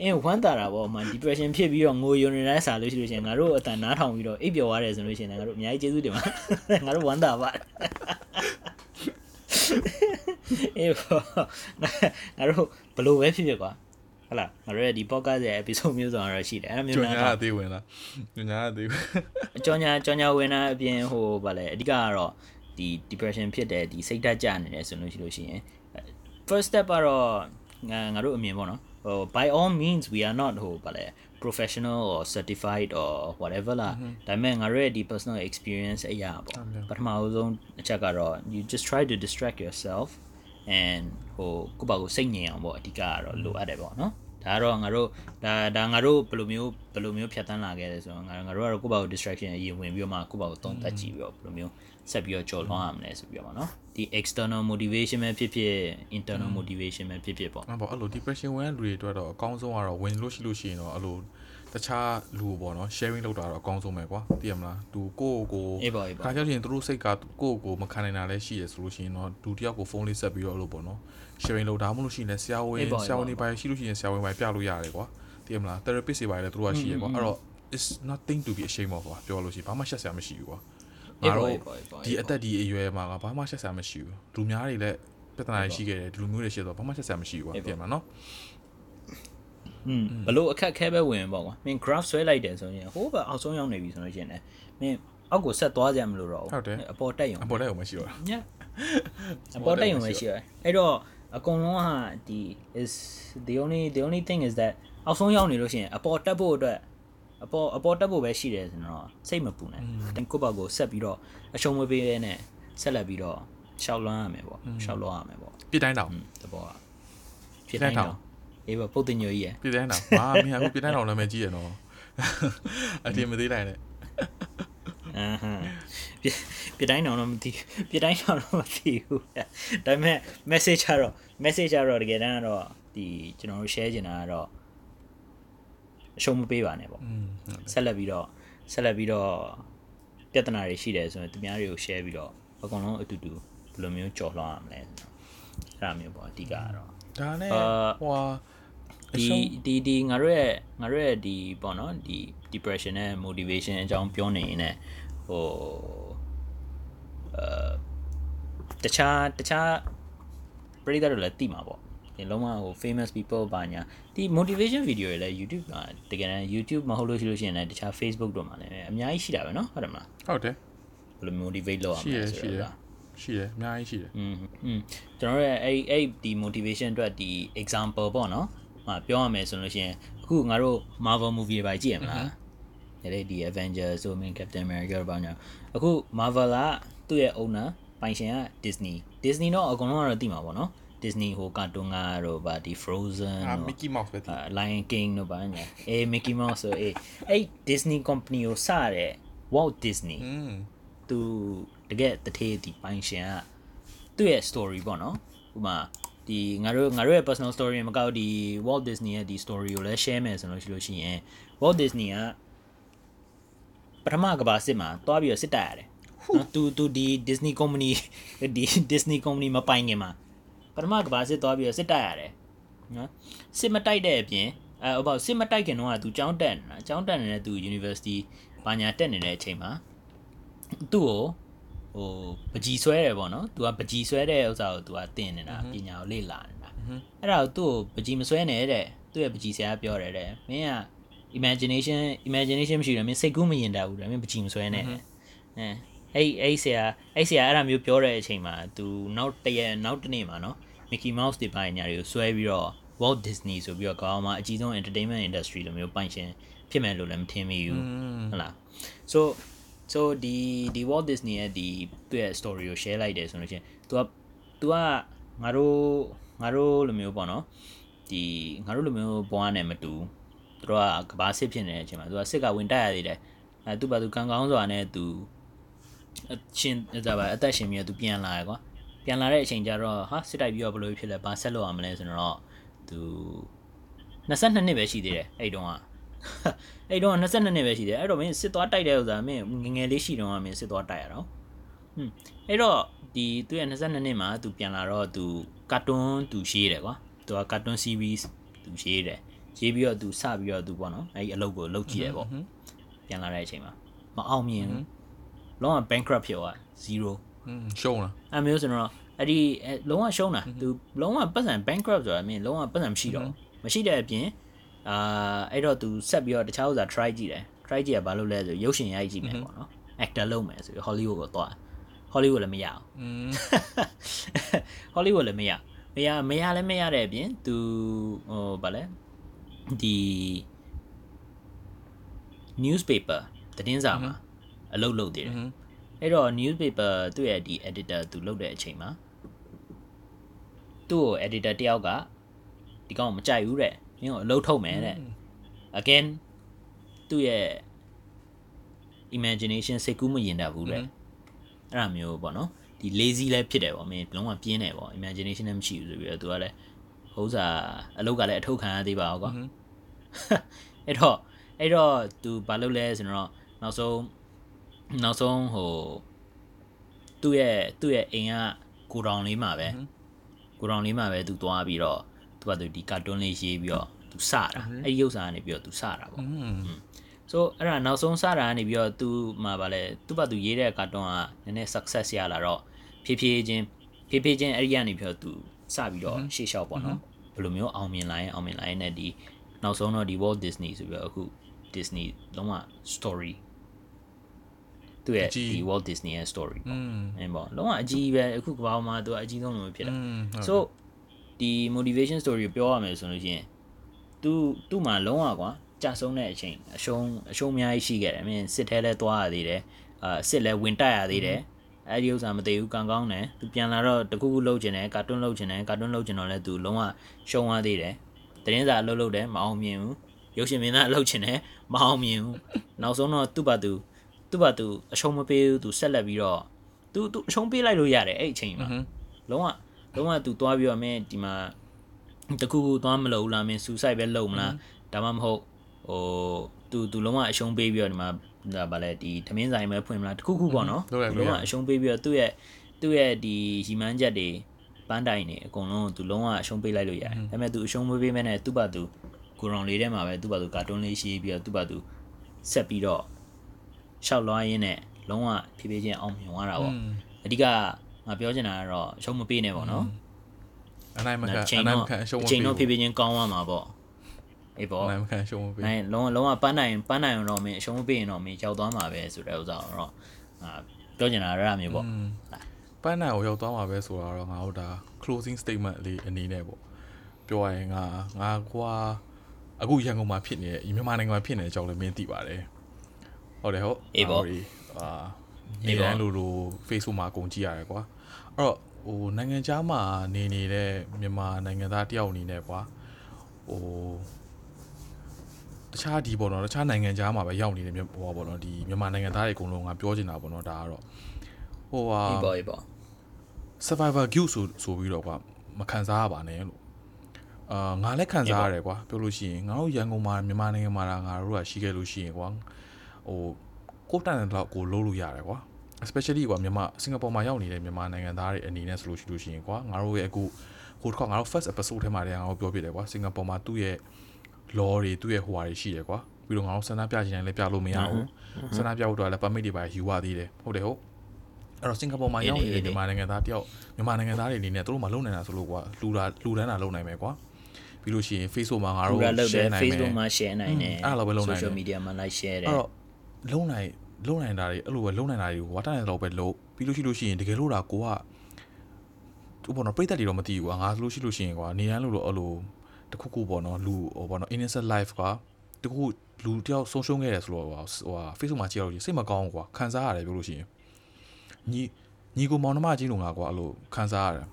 အင်းဝမ်းတာတာပေါ့မှ depression ဖြစ်ပြီးတော့ငိုယုံနေတဲ့စားလို့ရှိလို့ရှိရင်ငါတို့အတန်နားထောင်ပြီးတော့အိပ်ပျော်ရတယ်ဆိုလို့ရှိရင်ငါတို့အများကြီးကျေးဇူးတင်ပါငါတို့ဝမ်းတာပါအေးပေါ့ငါတို့ဘလို့ပဲဖြစ်ဖြစ်ကွာ ဟလာငါတို့ရဲ့ဒီ podcast ရဲ့ episode မျိုးစုံတော့ရှိတယ်အဲ့လိုမျိုးကျွနားညာထောင်သေးဝင်လားကျွညာသေးဝင်အကြောညာကြောညာဝင်တာအပြင်ဟိုဗာလဲအဓိကကတော့ဒီ depression ဖြစ်တဲ့ဒီစိတ်ဓာတ်ကျနေတယ်ဆိုလို့ရှိလို့ရှိရင် first step ကတော့ငါငါတို့အမြင်ပေါ့နော်ဟို by all means we are not ဟိုဗာလဲ professional or certified or whatever လာဒါပေမဲ့ငါတို့ရဲ့ဒီ personal experience အရာပေါ့ပထမဆုံးအချက်ကတော့ you just try to distract yourself and ဟိုကိုယ့်ဘာကိုစိတ်ငြိမ်အောင်ပေါ့အဓိကကတော့လိုအပ်တယ်ပေါ့နော်ဒါကတော့ငါတို့ဒါဒါငါတို့ဘယ်လိုမျိုးဘယ်လိုမျိုးဖြတ်တန်းလာခဲ့လဲဆိုတော့ငါငါတို့ကတော့ကိုယ့်ဘာကို distraction အရင်ဝင်ပြီးတော့မှကိုယ့်ဘာကိုသုံးသပ်ကြည့်ပြီးတော့ဘယ်လိုမျိုးဆက်ပြီးတော့ကြော်လွှမ်းရမလဲဆိုပြီးတော့ပေါ့နော်ဒီ external motivation ပဲဖြစ်ဖြစ် internal motivation ပဲဖြစ်ဖြစ်ပေါ့အဲ့ပေါ့အဲ့လို depression ဝင်တဲ့လူတွေအတွက်တော့အကောင်းဆုံးကတော့ဝင်လို့ရှိလို့ရှိရင်တော့အဲ့လို တခြားလူပေါ့နော် sharing လုပ်တာတော့အကောင်းဆုံးပဲကွာသိရမလားသူကိုယ့်ကိုအေးပေါ့အေးပေါ့ခါကြောက်ရင်သူတို့စိတ်ကကိုယ့်ကိုမခံနိုင်တာလည်းရှိရဆိုလို့ရှိရင်တော့ဒူတယောက်ကိုဖုန်းလေးဆက်ပြီးတော့အဲ့လိုပေါ့နော် sharing လုပ်တာမှမဟုတ်လို့ရှိရင်လည်းဆရာဝန်ဆရာဝန်တွေပါရှိလို့ရှိရင်ဆရာဝန်ပါပြလို့ရတယ်ကွာသိရမလား therapist တွေပါလည်းသူတို့ကရှိရကွာအဲ့တော့ it's nothing to be ashamed of ကွာပြောလို့ရှိရင်ဘာမှရှက်စရာမရှိဘူးကွာငါတို့ဒီအသက်ဒီအရွယ်မှာကဘာမှရှက်စရာမရှိဘူးလူများတွေလည်းပြဿနာတွေရှိခဲ့တယ်ဒီလူမျိုးတွေရှိတော့ဘာမှရှက်စရာမရှိဘူးကွာသိရမလားနော် อืมဘလို့အခက်ခဲပဲဝင်ပေါ့ကွာမင်း graph ဆွဲလိုက်တယ်ဆိုရင်ဟိုးပဲအောက်ဆုံးရောက်နေပြီဆိုလို့ရှိရင်လည်းမင်းအောက်ကိုဆက်သွားကြမလို့တော့အပေါ်တက်ရုံအပေါ်တက်ရုံမရှိတော့ညအပေါ်တက်ရုံပဲရှိရတယ်အဲ့တော့အကုန်လုံးကဒီ is the only the only thing is that အောက်ဆုံးရောက်နေလို့ရှိရင်အပေါ်တက်ဖို့အတွက်အပေါ်အပေါ်တက်ဖို့ပဲရှိတယ်ဆိုတော့စိတ်မပူနဲ့တင်ကိုယ့်ဘက်ကိုဆက်ပြီးတော့အရှုံးမပေးရဲနဲ့ဆက်လက်ပြီးတော့ရှောက်လွှမ်းရမယ်ပေါ့ရှောက်လွှမ်းရမယ်ပေါ့ပြတိုင်းတောင်တဘောကဖြစ်တိုင်းတော့ အေးပေါ့ပုတ်တင်ညိုကြီးရယ်ပြတိုင်းတောင်မာမင်းအခုပြတိုင်းတောင်နာမည်ကြီးရနော်အတင်မသေးလိုက်နဲ့အဟမ်းပြပြတိုင်းတော့မသိပြတိုင်းတော့မသိဘူးဒါပေမဲ့ message ကတော့ message ကတော့တကယ်တမ်းကတော့ဒီကျွန်တော်တို့ share ချင်တာကတော့အရှုံးမပေးပါနဲ့ပေါ့อืมဆက်လက်ပြီးတော့ဆက်လက်ပြီးတော့ပြဿနာတွေရှိတယ်ဆိုရင်သူများတွေကို share ပြီးတော့အကုန်လုံးအတူတူဘယ်လိုမျိုးကြော်လွှမ်းရမလဲအဲ့ဒါမျိုးပေါ့အဓိကကတော့ဒါနဲ့အာဟိုဟာအ ဒီ ရှုံး ဒီဒီငါတို့ရဲ့ငါတို့ရဲ့ဒီပေါ့နော်ဒီ depression နဲ့ motivation အကြောင်းပြောနေရင်လည်းဟိုအဲတခြားတခြားပရိသတ်တွေလည်းသိမှာပေါ့ဒီလုံးဝဟို famous people ဘာညာဒီ motivation video တွေလည်း YouTube ကတကယ်တမ်း YouTube မဟုတ်လို့ရှိလို့ရှိရင်လည်းတခြား Facebook တို့မှာလည်းအများကြီးရှိတာပဲเนาะဟုတ်တယ်မလား ဟုတ်တယ် ဘယ်လို motivate လုပ်ရမ ရှိရ လဲ ရှိ ဆို ရ တော့ ရှိရအများကြီးရှိတယ် อืมอืมကျွန်တော်တို့ရဲ့အဲ့အဲ့ဒီ motivation အတွက်ဒီ example ပေါ့နော်။ ဟာပြောရမယ်ဆိုလို့ရှိရင်အခုငါတို့ Marvel movie တွေပါကြည့်ရမလား။ဒီဒီ Avengers ဆိုမင်း Captain America ဘာညာအခု Marvel ကသူ့ရဲ့ owner ပိုင်ရှင်က Disney Disney တော့အကုန်လုံးကတော့သိမှာပေါ့နော်။ Disney ဟိုကာတွန်းကားတို့ဗာဒီ Frozen အာတို့ Mickey Mouse ပဲတည်အာ Lion King တို့ဗာညာအေး Mickey Mouse ဆိုအေးအဲ့ Disney company ကိုစတဲ့ Walt Disney อืมသူတကယ်တထေးဒီပိုင်ရှင်ကသူ့ရဲ့ story ပေါ့နော်ဥပမာ ဒီငါတို့ငါတို့ရဲ့ personal story မကောက်ဒီ Walt Disney ရဲ့ဒီ story ကိုလည်း share မယ်ဆိုလို့ရှိလို့ရှိရင် Walt Disney ကပထမကဘာစစ်မှာတွားပြီးတော့စစ်တိုက်ရတယ်နော်သူသူဒီ Disney company ဒီ Disney company မပိုင်ခင်မှာပထမကဘာစစ်တွားပြီးတော့စစ်တိုက်ရတယ်နော်စစ်မတိုက်တဲ့အပြင်အဲဟိုပေါ့စစ်မတိုက်ခင်တော့ကသူចောင်းတက်နေတာចောင်းတက်နေတဲ့သူ university ဘာညာတက်နေတဲ့အချိန်မှာသူ့ကို ဟိုပကြီးဆွဲတယ်ပေါ့နော်။ तू ကပကြီးဆွဲတဲ့ဥစ္စာကို तू ကသင်နေတာပညာကိုလေ့လာနေတာ။အဲ့ဒါကိုသူ့ကိုပကြီးမဆွဲနဲ့တဲ့။သူ့ရဲ့ပကြီးဆရာပြောတယ်တဲ့။မင်းက imagination imagination မရှိတယ်မင်းစိတ်ကူးမရင်တတ်ဘူးတဲ့မင်းပကြီးမဆွဲနဲ့တဲ့။အဲအဲ့အဲ့ဆရာအဲ့ဆရာအဲ့ဒါမျိုးပြောတဲ့အချိန်မှာ तू နောက်တရက်နောက်တစ်နေ့မှာနော် Mickey Mouse တွေပိုင်းညာတွေကိုဆွဲပြီးတော့ Walt Disney ဆိုပြီးတော့ကောင်းမှာအကြီးဆုံး entertainment industry လိုမျိုးပိုင်ရှင်ဖြစ်မယ်လို့လည်းမထင်မိဘူးဟုတ်လား so so ဒီဒီ Walt Disney ရဲ့ဒီသူ့ရဲ့ story ကို share လိုက်တယ်ဆိုလို့ချင်း तू က तू ကငါတို့ငါတို့လိုမျိုးပေါ့နော်ဒီငါတို့လိုမျိုးဘွားနဲ့မတူသူတို့ကကဘာစစ်ဖြစ်နေတဲ့အချိန်မှာသူကစစ်ကဝင်တိုက်ရသေးတယ်အဲသူ့ဘာသူကံကောင်းစွာနဲ့သူအချင်းဒါပါအသက်ရှင်ပြီးတော့သူပြန်လာရကွာပြန်လာတဲ့အချိန်ကျတော့ဟာစစ်တိုက်ပြီးတော့ဘယ်လိုဖြစ်လဲဘာဆက်လုပ်ရမလဲဆိုတော့သူ22နှစ်ပဲရှိသေးတယ်အဲ့တုန်းက အဲ့တော့22နှစ်ပဲရှိတယ်အဲ့တော့မင်းစစ်သွားတိုက်တဲ့ဥစ္စာမင်းငငယ်လေးရှိတော့မင်းစစ်သွားတိုက်ရတော့ဟွန်းအဲ့တော့ဒီသူရဲ့22နှစ်မှာသူပြန်လာတော့သူကာတွန်းသူရေးတယ်ကွာသူကကာတွန်း series သူရေးတယ်ရေးပြီးတော့သူစပြီးတော့သူပေါ့နော်အဲ့ဒီအလုပ်ကိုလုပ်ကြည့်တယ်ပေါ့ပြန်လာတဲ့အချိန်မှာမအောင်မြင်ဘူးလုံးဝ bankrupt ဖြစ်သွား0อืมရှုံးလားအမျိုးဆိုတော့အဲ့ဒီလုံးဝရှုံးတာသူလုံးဝပတ်စံ bankrupt ဆိုတာမင်းလုံးဝပတ်စံမရှိတော့မရှိတဲ့အပြင် အာအဲ့တော့ तू ဆက်ပြီးတော့တခြားဥစ္စာ try ကြည့်တယ် try ကြည့်ရဘာလို့လဲဆိုရုပ်ရှင်ရိုက်ကြည့်မယ်ပေါ့နော် actor လုပ်မယ်ဆိုပြီး Hollywood ကိုသွား Hollywood လည်းမရအောင် อืม Hollywood လည်းမရမရမရလည်းမရတဲ့အပြင် तू ဟိုဗာလဲဒီ newspaper သတင်းစာမှာအလုပ်လုပ်သေးတယ်အဲ့တော့ newspaper သူ့ရဲ့ဒီ editor သူလုပ်တဲ့အချိန်မှာသူ့ကို editor တယောက်ကဒီကောင်မကြိုက်ဘူးတဲ့ မင်းကိုအလုပ်ထုတ်မယ်တဲ့ again သူ့ရဲ့ imagination စိတ်ကူးမရင်တတ်ဘူးတဲ့အဲ့ဒါမျိုးပေါ့နော်ဒီ lazy လည်းဖြစ်တယ်ပေါ့မင်းလုံးဝပြင်းတယ်ပေါ့ imagination လည်းမရှိဘူးဆိုပြီးတော့သူကလည်းဟိုးစားအလုပ်ကလည်းအထုတ်ခံရသေးပါဘူးကွာအဲ့တော့အဲ့တော့ तू ဘာလုပ်လဲဆိုတော့နောက်ဆုံးနောက်ဆုံးဟိုသူ့ရဲ့သူ့ရဲ့အိမ်ကကိုတောင်လေးမှာပဲကိုတောင်လေးမှာပဲ तू သွားပြီးတော့ သူကသူဒီကာတွန်းလေးရေးပြီးတော့သူစတာအဲ့ဒီရုပ်စာကနေပြီးတော့သူစတာပေါ့ဆိုအဲ့ဒါနောက်ဆုံးစတာကနေပြီးတော့သူမှဗာလဲသူ့ဘာသူရေးတဲ့ကာတွန်းကနည်းနည်း success ရလာတော့ဖြည်းဖြည်းချင်းဖြည်းဖြည်းချင်းအဲ့ဒီကနေပြီးတော့သူစပြီးတော့ရှေ့လျှောက်ပေါ့နော်ဘယ်လိုမျိုးအောင်မြင်လာရင်အောင်မြင်လာရင်လည်းဒီနောက်ဆုံးတော့ဒီ Walt Disney ဆိုပြီးတော့အခု Disney လုံးဝ story သူရဲ့ဒီ Walt Disney ရဲ့ story ပေါ့အင်းပေါ့လုံးဝအကြီးပဲအခုကဘာမှသူကအကြီးဆုံးလို့ဖြစ်လာ so ဒီ motivation story ကိုပြောရမယ်ဆိုလို့ရှိရင် तू သူ့မှာလုံးဝကွာကြာဆုံးတဲ့အချိန်အရှုံးအရှုံးအများကြီးရှိခဲ့တယ်အမင်းစစ်ထဲလဲသွားရသေးတယ်အာစစ်လဲဝင်တက်ရသေးတယ်အဲ့ဒီဥစ္စာမသိဘူးကံကောင်းတယ်သူပြန်လာတော့တခုခုလှုပ်ချင်တယ်ကာတွန်းလှုပ်ချင်တယ်ကာတွန်းလှုပ်ချင်တော့လဲသူလုံးဝရှုံးသွားသေးတယ်သတင်းစာအလုပ်လုပ်တယ်မအောင်မြင်ဘူးရုပ်ရှင်မင်းသားအလုပ်ချင်တယ်မအောင်မြင်ဘူးနောက်ဆုံးတော့သူ့ဘာသူသူ့ဘာသူအရှုံးမပေးဘူးသူဆက်လက်ပြီးတော့သူသူအရှုံးပေးလိုက်လို့ရတယ်အဲ့အချိန်မှာလုံးဝ လုံးဝသူသွားပြီးတော့မင်းဒီမှာတခုခုသွားမလို့လားမင်း suicide ပဲလုပ်မလားဒါမှမဟုတ်ဟိုသူသူလုံးဝအရှုံးပေးပြီးတော့ဒီမှာဒါဗာလဲဒီသမင်းဆိုင်ပဲဖွင့်မလားတခုခုပေါ့နော်လုံးဝအရှုံးပေးပြီးတော့သူ့ရဲ့သူ့ရဲ့ဒီရီမန်းချက်တွေပန်းတိုင်နေအကုန်လုံးသူလုံးဝအရှုံးပေးလိုက်လို့ရတယ်ဒါပေမဲ့သူအရှုံးမပေးမဲနဲ့သူ့ဘာသူကိုရောင်လေးထဲမှာပဲသူ့ဘာသူကာတွန်းလေးရှိပြီးတော့သူ့ဘာသူဆက်ပြီးတော့ရှောက်လွှားရင်းနဲ့လုံးဝဖြည်းဖြည်းချင်းအောင်မြင်သွားတာပေါ့အဓိက ငါပြောချင်တာကတော့အရှုံးမပေးနဲ့ပေါ့နော်အနိုင်မခံချိန်အနိုင်မတော့ခံအရှုံးမအချိန်တော့ဖြည်းဖြည်းချင်းကောင်းသွားမှာပေါ့အေးပေါ့အနိုင်မခံအရှုံးမပေးနိုင်လုံးဝလုံးဝပန်းနိုင်ပန်းနိုင်အောင်တော့မင်းအရှုံးမပေးရင်တော့မင်းရောက်သွားမှာပဲဆိုတဲ့ဥစ္စာကိုတော့အာပြောချင်တာရတာမျိုးပေါ့อืมပန်းနိုင်ကိုရောက်သွားမှာပဲဆိုတော့ငါတို့ဒါ closing statement လေးအနေနဲ့ပေါ့ပြောရရင်ငါငါကွာအခုရန်ကုန်မှာဖြစ်နေတဲ့မြန်မာနိုင်ငံမှာဖြစ်နေတဲ့အကြောင်းလည်းမင်းသိပါတယ်ဟုတ်တယ်ဟုတ်အာ နေရန်လိုလို Facebook မှာအကုန်ကြည့်ရတယ်ကွာအဲ့တော့ဟိုနိုင်ငံခြားမှာနေနေတဲ့မြန်မာနိုင်ငံသားတယောက်အနေနဲ့ကွာဟိုတခြားဒီပေါ့နော်တခြားနိုင်ငံခြားမှာပဲရောက်နေတဲ့ဟိုပေါ့နော်ဒီမြန်မာနိုင်ငံသားတွေအကုန်လုံးငါပြောချင်တာပေါ့နော်ဒါကတော့ဟိုဟာအေးပေါ့အေးပေါ့ survivor guilt ဆိုဆိုပြီးတော့ကွာမခံစားရပါနဲ့လို့အာငါလည်းခံစားရတယ်ကွာပြောလို့ရှိရင်ငါတို့ရန်ကုန်မှာမြန်မာနိုင်ငံမှာငါတို့ကရှိခဲ့လို့ရှိရင်ကွာဟို ကိုတန်တဲ့တော့ကိုလုံးလို့ရတယ်ကွာ especially ကွာမြန်မာစင်ကာပူမှာရောက်နေတဲ့မြန်မာနိုင်ငံသားတွေအနေနဲ့ဆိုလို့ရှိလို့ရှိရင်ကွာငါတို့ရဲ့အခုဟိုတစ်ခါငါတို့ first episode ထဲမှာတည်းငါတို့ပြောပြတယ်ကွာစင်ကာပူမှာသူ့ရဲ့ law တွေသူ့ရဲ့ဟိုဟာတွေရှိတယ်ကွာပြီးတော့ငါတို့စန္ဒပြချင်တယ်လည်းပြလို့မရဘူးစန္ဒပြဖို့တော့လည်း permit တွေပါယူရသေးတယ်ဟုတ်တယ်ဟုတ်အဲ့တော့စင်ကာပူမှာရောက်နေတဲ့မြန်မာနိုင်ငံသားတယောက်မြန်မာနိုင်ငံသားတွေအနေနဲ့သူတို့မလုံနိုင်တာဆိုလို့ကွာလူတာလူတန်းတာလုံနိုင်မယ်ကွာပြီးလို့ရှိရင် Facebook မှာငါတို့ share နိုင်မယ်မယ် Facebook မှာ share နိုင်တယ်အဲ့လိုပဲလုပ်နိုင်တယ် social media မှာ like share တယ်အဲ့တော့လုံနိုင် လုံနိုင်တာတွေအဲ့လိုပဲလုံနိုင်တာတွေကိုဝါတာနဲ့တော့ပဲလို့ပြီးလို့ရှိလို့ရှိရင်တကယ်လို့တာကိုကဟိုပေါ့နော်ပြိသက်တွေတော့မသိဘူးကွာငါဆိုလို့ရှိလို့ရှိရင်ကွာနေရန်လို့တော့အဲ့လိုတခုခုပေါ့နော်လူဟိုပေါ့နော် innocent life ကွာတခုလူတယောက်ဆုံးရှုံးခဲ့တယ်ဆိုတော့ဟိုဟာ Facebook မှာကြည့်ရလို့စိတ်မကောင်းဘူးကွာခံစားရတယ်ပြောလို့ရှိရင်ညီညီကိုမောင်နှမကြီးလို့ငါကွာအဲ့လိုခံစားရတယ်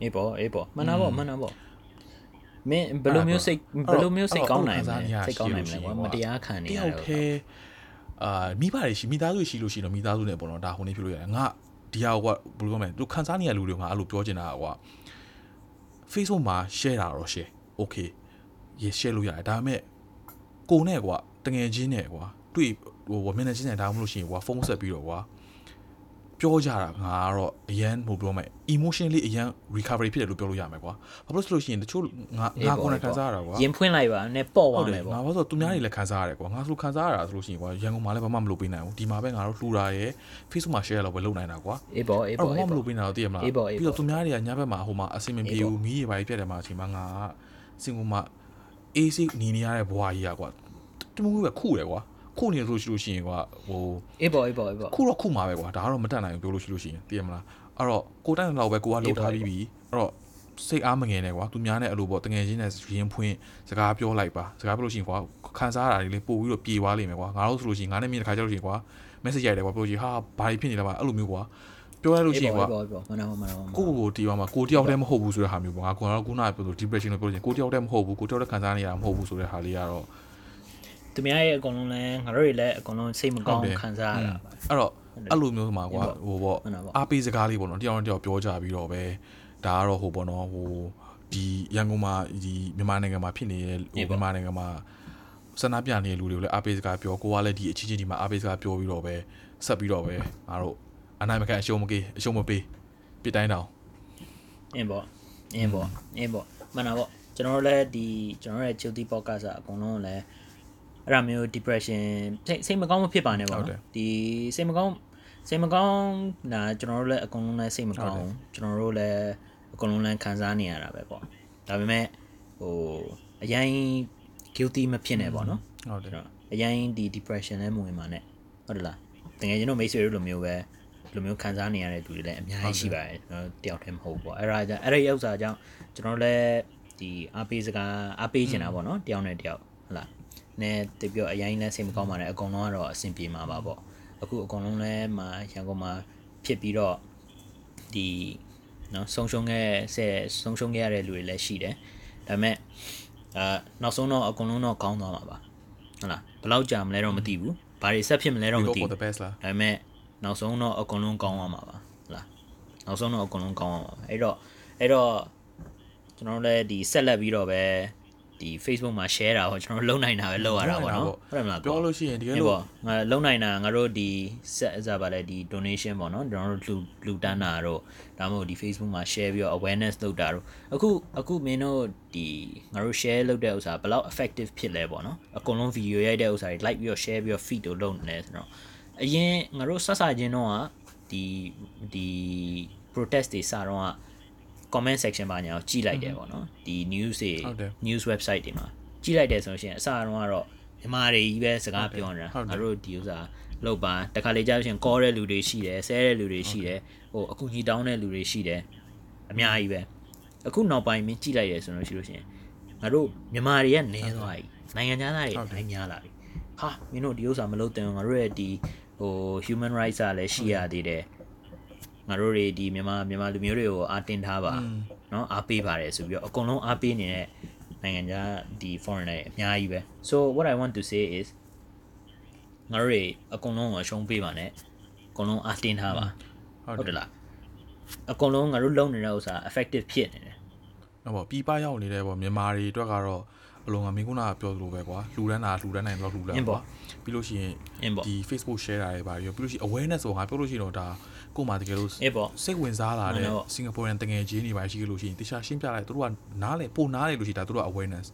အေးပေါ့အေးပေါ့မှန်တာပေါ့မှန်တာပေါ့မင်းဘယ်လိုမျိုးစိတ်ဘယ်လိုမျိုးစိတ်ကောင်းနိုင်မလဲစိတ်ကောင်းနိုင်မလဲကွာမတရားခံနေတရယောတာက်တည်း အာမိဘတွေရှိမိသားစုရှိလို့ရှိရင်တော့မိသားစုနဲ့ပေါ့နော်ဒါဟိုနေဖြစ်လို့ရတယ်ငါဒီဟာကဘယ်လိုပြောမလဲသူခန်းစားနေရလူတွေကငါအဲ့လိုပြောချင်တာကွာ Facebook မှာ share တာတော့ share okay ရေ share လို့ရတယ်ဒါပေမဲ့ကိုနဲ့ကွာတငယ်ချင်းနဲ့ကွာတွေ့ဟိုမျက်နှာချင်းနဲ့ဒါမှမဟုတ်လို့ရှိရင်ကွာဖုန်းဆက်ပြီးတော့ကွာ ပြောကြတာငါကတော့အရန်ဟိုပြောမယ် emotionally အရန် recovery ဖြစ်တယ်လို့ပြောလို့ရမယ်ကွာဘာလို့ဆိုလို့ရှိရင်တချို့ငါငါကိုယ်နဲ့ခံစားရတာကွာရင်ဖွင့်လိုက်ပါနဲ့ပေါ့ဟုသွားတ်တမယ်ယ်ပေါ့ငါဘာလို့သူများတွေလည်းခံစားရတယ်ကွာငါဆိုခံစားရတာဆိုလို့ရှိရင်ကွာရန်ကုန်မှာလည်းဘာမှမလုပ်ပေးနိုင်ဘူးဒီမှာပဲငါတို့လှူတာရယ် Facebook မှာ share လောက်ပဲလုပ်နိုင်တာကွာအေးပေါ့အေးအဲ့ပေါ့တော့ဘာအေးမှမပေါ့လုပ်ပေးနိုင်တော့သိရမလားအေးပေါ့အေးပေါ့ပြီးတော့သူများတွေကညဘက်မှာဟိုမှာအဆင်မပြေအေးပေါ့ဘူးမီးတွေပါပြတ်တယ်မှာအချိန်မှာငါကစင်ကူမှာ AC နေနေရတဲ့ဘွားကြီးอ่ะကွာတမှုပဲခုတယ်ကွာ ခုနေလို့ရှိလို့ရှိရင်ကွာဟိုအေးပေါ့အေးပေါ့အေးပေါ့ခုတော့ခုမှာပဲကွာဒါကတော့မတက်နိုင်ဘူးပြောလို့ရှိလို့ရှိရင်သိရမလားအဲ့တော့ကိုတက်တဲ့လောက်ပဲကိုကလှုပ်ထားပြီးပြီအဲ့တော့စိတ်အားမငယ်နဲ့ကွာသူများနဲ့အဲ့လိုပေါ့တငယ်ချင်းနဲ့ရင်ဖွင့်စကားပြောလိုက်ပါစကားပြောလို့ရှိရင်ကွာခံစားရတာတွေလေပို့ပြီးတော့ပြေသွားလိမ့်မယ်ကွာငါတို့ဆိုလို့ရှိရင်ငါနဲ့မြင်တဲ့ခါကျလို့ရှိရင်ကွာ message ရိုက်တယ်ကွာပြောကြည့်ဟာဘာဖြစ်နေလဲပါအဲ့လိုမျိုးကွာပြောရလို့ရှိရင်ကွာအေးပေါ့အေးပေါ့မနာမနာမနာကိုကိုကိုတီးပါမှာကိုတယောက်တည်းမဟုတ်ဘူးဆိုတဲ့ဟာမျိုးပေါ့ငါကတော့ခုနကပြောလို့ depression လို့ပြောလို့ရှိရင်ကိုတယောက်တည်းမဟုတ်ဘူးကိုတယောက်တည်းခံစားနေရတာမဟုတ်ဘူးဆိုတဲ့ဟာလေးကတော့ သူများရဲ့အကုန်လုံးလဲငါတို့တွေလည်းအကုန်လုံးစိတ်မကောင်းခံစားရတာပါအဲ့တော့အဲ့လိုမျိုးမှာကွာဟိုပေါ့မှန်တာပေါ့အားပေးစကားလေးပေါ့နော်တယောက်နဲ့တယောက်ပြောကြပြီးတော့ပဲဒါကတော့ဟိုပေါ့နော်ဟိုဒီရန်ကုန်မှာဒီမြန်မာနိုင်ငံမှာဖြစ်နေတဲ့ဟိုမြန်မာနိုင်ငံမှာဆန္ဒပြနေတဲ့လူတွေကိုလည်းအားပေးစကားပြောကိုကလည်းဒီအချင်းချင်းဒီမှာအားပေးစကားပြောပြီးတော့ပဲဆက်ပြီးတော့ပဲငါတို့အနိုင်မကန်အရှုံးမကေးအရှုံးမပေးပြစ်တိုင်းတောင်အင်းပေါ့အင်းပေါ့အင်းပေါ့မှန်တာပေါ့ကျွန်တော်တို့လည်းဒီကျွန်တော်တို့ရဲ့ Chilty podcast အကုန်လုံးလည်း အဲ့ဒါမျိုး depression စိတ်စိတ်မကောင်းမဖြစ်ပါနဲ့ပေါ့နော်ဒီစိတ်မကောင်းစိတ်မကောင်းနာကျွန်တော်တို့လည်းအကုန်လုံးလည်းစိတ်မကောင်းကျွန်တော်တို့လည်းအကုန်လုံးလည်းခံစားနေရတာပဲပေါ့ဒါပေမဲ့ဟိုအရင် guilty မဖြစ်နဲ့ပေါ့နော်ဟုတ်တယ်ကျွန်တော်အရင်ဒီ depression လည်းမဝင်ပါနဲ့ဟုတ်တယ်လားတကယ်ကျွန်တော်မိတ်ဆွေတို့လိုမျိုးပဲလိုမျိုးခံစားနေရတဲ့သူတွေလည်းအများကြီးရှိပါတယ်ကျွန်တော်တယောက်တည်းမဟုတ်ဘူးပေါ့အဲ့ဒါကြောင့်အဲ့ဒီဥစ္စာကြောင့်ကျွန်တော်လည်းဒီအားပေးစကားအားပေးချင်တာပေါ့နော်တယောက်နဲ့တယောက်ဟုတ်လား နဲတပြောအရင်လည်းစိတ်မကောင်းပါနဲ့အကုန်လုံးကတော့အဆင်ပြေမှာပါပေါ့အခုအကုန်လုံးလည်းမှာရန်ကုန်မှာဖြစ်ပြီးတော့ဒီနော်ဆုံးရှုံးခဲ့ဆက်ဆုံးရှုံးခဲ့ရတဲ့လူတွေလည်းရှိတယ်ဒါပေမဲ့အာနောက်ဆုံးတော့အကုန်လုံးတော့ကောင်းသွားမှာပါဟုတ်လားဘယ်လောက်ကြာမလဲတော့မသိဘူးဘာတွေဆက်ဖြစ်မလဲတော့မ go သိ for ဘူး the best လားဒါပေမဲ့နောက်ဆုံးတော့အကုန်လုံးကောင်းသွားမှာပါဟုတ်လားနောက်ဆုံးတော့အကုန်လုံးကောင်းသွားမှာပါအဲ့တော့အဲ့တော့ကျွန်တော်တို့လည်းဒီဆက်လက်ပြီးတော့ပဲ ဒီ Facebook မှာ share တာဟောကျွန်တော်တို့လုံနိုင်တာပဲလုံရတာပေါ့နော်ဟုတ်တယ်မလားပြောလို့ရှိရင်တကယ်ဒီလို့ပေါ့ငါလုံနိုင်တာငါတို့ဒီဆက်အစားပါလဲဒီ donation ပေါ့နော်ကျွန်တော်တို့လူလူတန်းတာတို့ဒါမှမဟုတ်ဒီ Facebook မှာ share ပြီးတော့ awareness လုပ်တာတို့အခုအခုမင်းတို့ဒီငါတို့ share လုပ်တဲ့ဥစ္စာဘယ်လောက် effective ဖြစ်လဲပေါ့နော်အကုန်လုံး video ရိုက်တဲ့ဥစ္စာတွေ like ပြီးတော့ share ပြီးတော့ feed တို့လုပ်နေတယ်ဆိုတော့အရင်ငါတို့ဆက်စချင်းတော့ကဒီဒီ protest တွေစတော့က comment section ပါညာကိုကြည့်လိုက်တယ်ပေါ့နော်ဒီ news တွေဟုတ်တယ် news website တွေမှာကြည့်လိုက်တယ်ဆိုလို့ရှိရင်အစတုန်းကတော့မြန်မာတွေကြီးပဲစကားပြောနေတာဟုတ်တယ်ငါတို့ဒီဥစ္စာလောက်ပါတခါလေကြာလို့ရှိရင် call တဲ့လူတွေရှိတယ်ဆဲတဲ့လူတွေရှိတယ်ဟိုအခုညီတောင်းတဲ့လူတွေရှိတယ်အများကြီးပဲအခုနောက်ပိုင်းမင်းကြည့်လိုက်တယ်ဆိုလို့ရှိလို့ရှိရင်ငါတို့မြန်မာတွေကနေသွားပြီနိုင်ငံသားတွေနိုင်များလာပြီဟာမင်းတို့ဒီဥစ္စာမလုပ်တင်ဘူးငါတို့ရဲ့ဒီဟို human rights ကလည်းရှိရသေးတယ် ငါတို့တွေဒီမြန်မာမြန်မာလူမျိုးတွေကိုအားတင်းထားပါ เนาะအားပေးပါတယ်ဆိုပြီးတော့အကုန်လုံးအားပေးနေတဲ့နိုင်ငံခြားဒီ foreigner တွေအများကြီးပဲ so what i want to say is ငါတို့တွေအကုန်လုံးကိုအရှုံးပေးပါနဲ့အကုန်လုံးအားတင်းထားပါ ဟုတ် ဟုတ် တ တယ် ယ်လားအကုန်လုံးငါတို့လုံနေတဲ့ဥစ္စာ effective ဖြစ်နေတယ် နော်ပေါ့ပြည်ပရောက်နေတဲ့ပေါ့မြန်မာတွေအတွက်ကတော့အလုံးကမင်းကုနာကပြောသလိုပဲကွာလှူဒန်းတာလှူဒန်းနိုင်တော့လှူဒန်းကွာပြီးလို့ရှိရင် အင်းပေါ့ ဒီ Facebook share တာတွေပါပြီးတော့ပြီးလို့ရှိရင် awareness ဆိုငါပြောလို့ရှိရင်တော့ဒါ ကို့မှာတကယ်လို့အေးပေါ့စိတ်ဝင်စားလာတဲ့မှန်တယ်ပေါ့စင်ကာပူရန်တငယ်ချင်းတွေပါရှိခဲ့လို့ရှိရင်တခြားရှင်းပြလိုက်သူတို့ကနားလေပိုနားလေလို့ရှိရင်ဒါသူတို့က awareness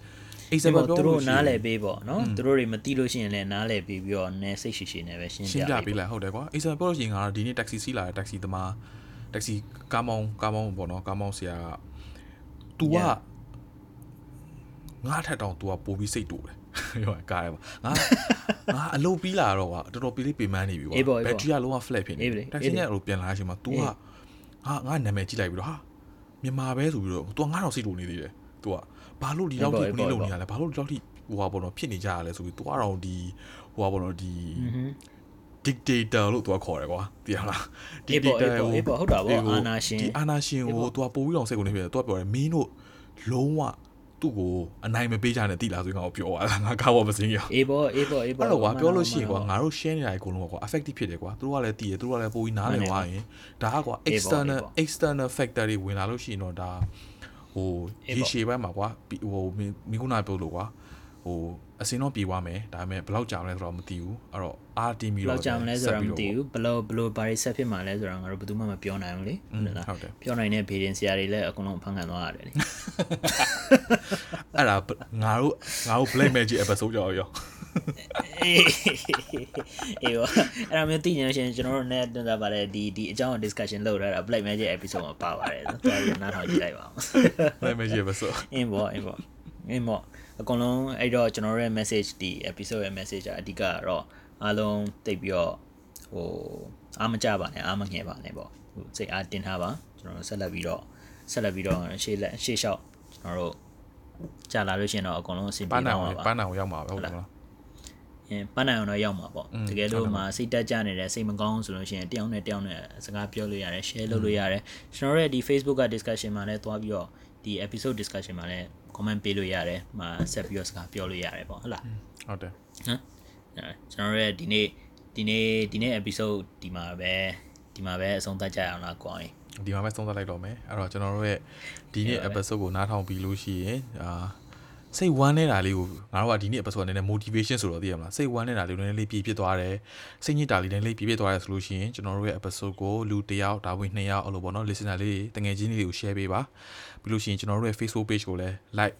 ဒီ example ပေါ့ပြောသူလို့တို့ရှိရနားင်လည်ပေးပေါ့နော်သူတို့တွေမသိလို့ရှိရင်လည်းနားလည်ပေးပြီးတော့နည်းစိတ်ရှိရှိနဲ့ပဲရှင်းရှင်းပြပြပေးလိုက်ဟုတ်တယ်ကွာ example ပြောလို့ရှိရင်ငါဒီနေ့ taxi စီးလာတဲ့ taxi သမား taxi ကားမောင်းကားမောင်းပေါ့နော်ကားမောင်းဆရာက तू က Yeah. ငါထက်တောင် तू ကပိုပြီးစိတ်တူတယ်ပြော ရကားရပါငါငါအလုပ်ပြီးလာတော့ကွာတော်တော်ပြီးလေးပြင်ပန်းနေပြီကွာ အေးပေါ့အေး ဘ ပေါ့ က်ထရီကလုံးဝ flat ဖြစ်နေ အေး ပြီ လေ taxi အေးလေ နဲ့အလုပ်ပြန်လာတဲ့အချိန်မှာ तू က အေး ငါငါနာမည်ကြည့်လိုက်ပြီးတော့ဟာမြန်မာပဲဆိုပြီးတော့ तू ကငါတော့စိတ်တူနေသေးတယ် तू ကဘာလို့ဒီလောက်ထိ အေး ကို ပေါ့ နေ အေးပေါ့ လုံနေရလဲဘာလို့ဒီလောက်ထိဟိုဟာပေါ့နော်ဖြစ်နေကြရလဲဆိုပြီး तू ကတော့ဒီဟိုဟာပေါ့နော်ဒီ dictator လို့သူကခေါ်တယ်ကွာသိရလား အေးပေါ့အေးပေါ့ ကို အေးပေါ့ဟုတ်တာပေါ့ အေးကို အာနာရှင် ဒီအာနာရှင် အေး ကို ပေါ့ သူကပို့ပြီးတော့စိတ်ကုန်နေပြီသူကပြောတယ်မင်းတို့လုံးဝ သူ့ကိုအနိုင်မပေးကြနဲ့တိလားဆိုရင်ငါပြောရတာငါကားပေါ်မစင်းရအေးပေါ့အေးပေါ့အေးပေါ့အဲ့တော့ကွာပြောလို့ရှိရင်ကွာမှန်ငါတို့ share နေတာအကုန်လုံးကွာ effective ဖြစ်တယ်ကွာသူတို့ကလည်းတည်တယ်သူတို့ကလည်းပိုပြီးနားလည်မှန်တယ်သွားရင်ဒါကကွာအေးပေါ့ external အေးပေါ့ external factor တွေဝင်လာလို့ရှိရင်တော့ဒါဟိုအေးရေပေါ့ရှည်ပိုင်းမှာကွာပြီးဟိုမင်းမင်းခုနပြောလို့ကွာဟို အစင်းတော့ပြေးသွားမယ်ဒါပေမဲ့ဘယ်လောက်ကြာမလဲဆိုတော့မသိဘူးအဲ့တော့အားတင်းပြီးဘယ်တော့လောက်ကြာမလဲဆိုတာမသိဆက်ပြီးဘူးဘယ်လိုဘယ်လိုဘာတွေဆက်ဖြစ်မှာလဲဆိုတာငါတို့ဘယ်သူမှမပြောနိုင်ဘူးလေอืมဟုတ်လားဟုတ်တယ်ပြောနိုင်တဲ့ဘေးရင်ဆရာတွေလည်းအကုန်လုံးဖန်ခံသွားရတယ်လေအဲ့ဒါငါတို့ငါတို့ black magic episode ကြောက်ရောအေးအေးပေါ့အဲ့ဒါမျိုးသိနေလို့ရှိရင်ကျွန်တော်တို့ net တင်တာပါတယ်ဒီဒီအကြောင်း discussion လုပ်ရတာ black magic episode မှာပါပါတယ်နော်တော်ရနားထောင်ကြည့်လိုက်ပါဦး black magic episode အင်းပေါ့အင်းပေါ့အင်းပေါ့ အကုန်လုံးအဲ့တော့ကျွန်တော်တို့ရဲ့ message ဒီ episode ရဲ့ message ကအဓိကကတော့အားလုံးတိတ်ပြီးတော့ဟိုအားမကြပါနဲ့အားမငယ်ပါနဲ့ပေါ့ဟိုစိတ်အားတင်ထားပါကျွန်တော်တို့ဆက်လက်ပြီးတော့ဆက်လက်ပြီးတော့ရှေ့လက်ရှေ့လျှောက်ကျွန်တော်တို့ကြာလာလို့ရှိရင်တော့အကုန်လုံးအဆင်ပြေပန်းနိုင်တော့အောင်မှာပါပန်းနိုင်အောင်ရောက်မှာပဲဟုတ်တယ်မလားအင်းပန်းနိုင်အောင်တော့ရောက်မှာပေါ့อืมတကယ်လို့ဟုတ်တယ်မှစိတ်တက်ကြနေတယ်စိတ်မကောင်းဆိုလို့ရှိရင်တယောက်နဲ့တယောက်နဲ့စကားပြောလို့ရတယ် share လုပ်လို့ရတယ်ကျွန်တော်တို့ရဲ့ဒီ Facebook က discussion မှာလည်းသွားပြီးတော့ဒီ episode discussion မှာလည်း comment ပေးလို့ရတယ်။မှာဆက်ပြီးတော့စကားပြောလို့ရတယ်ပေါ့ဟုတ်လားဟုတ်တယ်။နော်အဲကျွန်တော်တို့ရဲ့ဒီနေ့ဒီနေ့ဒီနေ့ episode ဒီမှာပဲဒီမှာပဲအဆုံးသတ်ကြရအောင်လားကိုအောင်ရင်ဒီမှာပဲသုံးသပ်လိုက်တော့မယ်အဲ့တော့ကျွန်တော်တို့ရဲ့ဒီနေ့ episode ကိုနားထောင်ပြီးလို့ရှိရင်အာ စိတ်ဝမ်းနေတာလေးကိုငါတို့ကဒီနေ့ episode အနေနဲ့ motivation ဆိုတော့သိရမလားစိတ်ဝမ်းနေတာလေးနည်းနည်းလေးပြည့်ပြည့်သွားတယ်စိတ်ညစ်တာလေးနည်းနည်းလေးပြည့်ပြည့်သွားတယ်ဆိုလို့ရှိရင်ကျွန်တော်တို့ရဲ့ episode ကိုလူတစ်ယောက်ဒါဝင်နှစ်ယောက်အဲ့လိုပေါ့နော် listener လေးတွေတငယ်ချင်းလေးတွေကို share ပေးပါပြီးလို့ရှိရင်ကျွန်တော်တို့ရဲ့ Facebook page ကိုလည်း like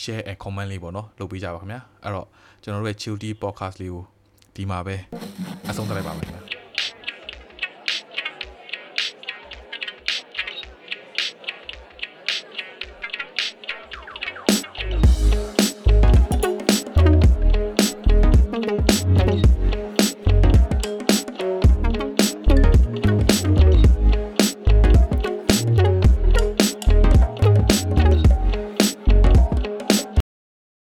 share and comment လေးပေါ့နော်လုပ်ပေးကြပါခင်ဗျာအဲ့တော့ကျွန်တော်တို့ရဲ့ chill tea podcast လေးကိုဒီမှာပဲအဆုံးသတ်လိုက်ပါမယ်ခင်ဗျာ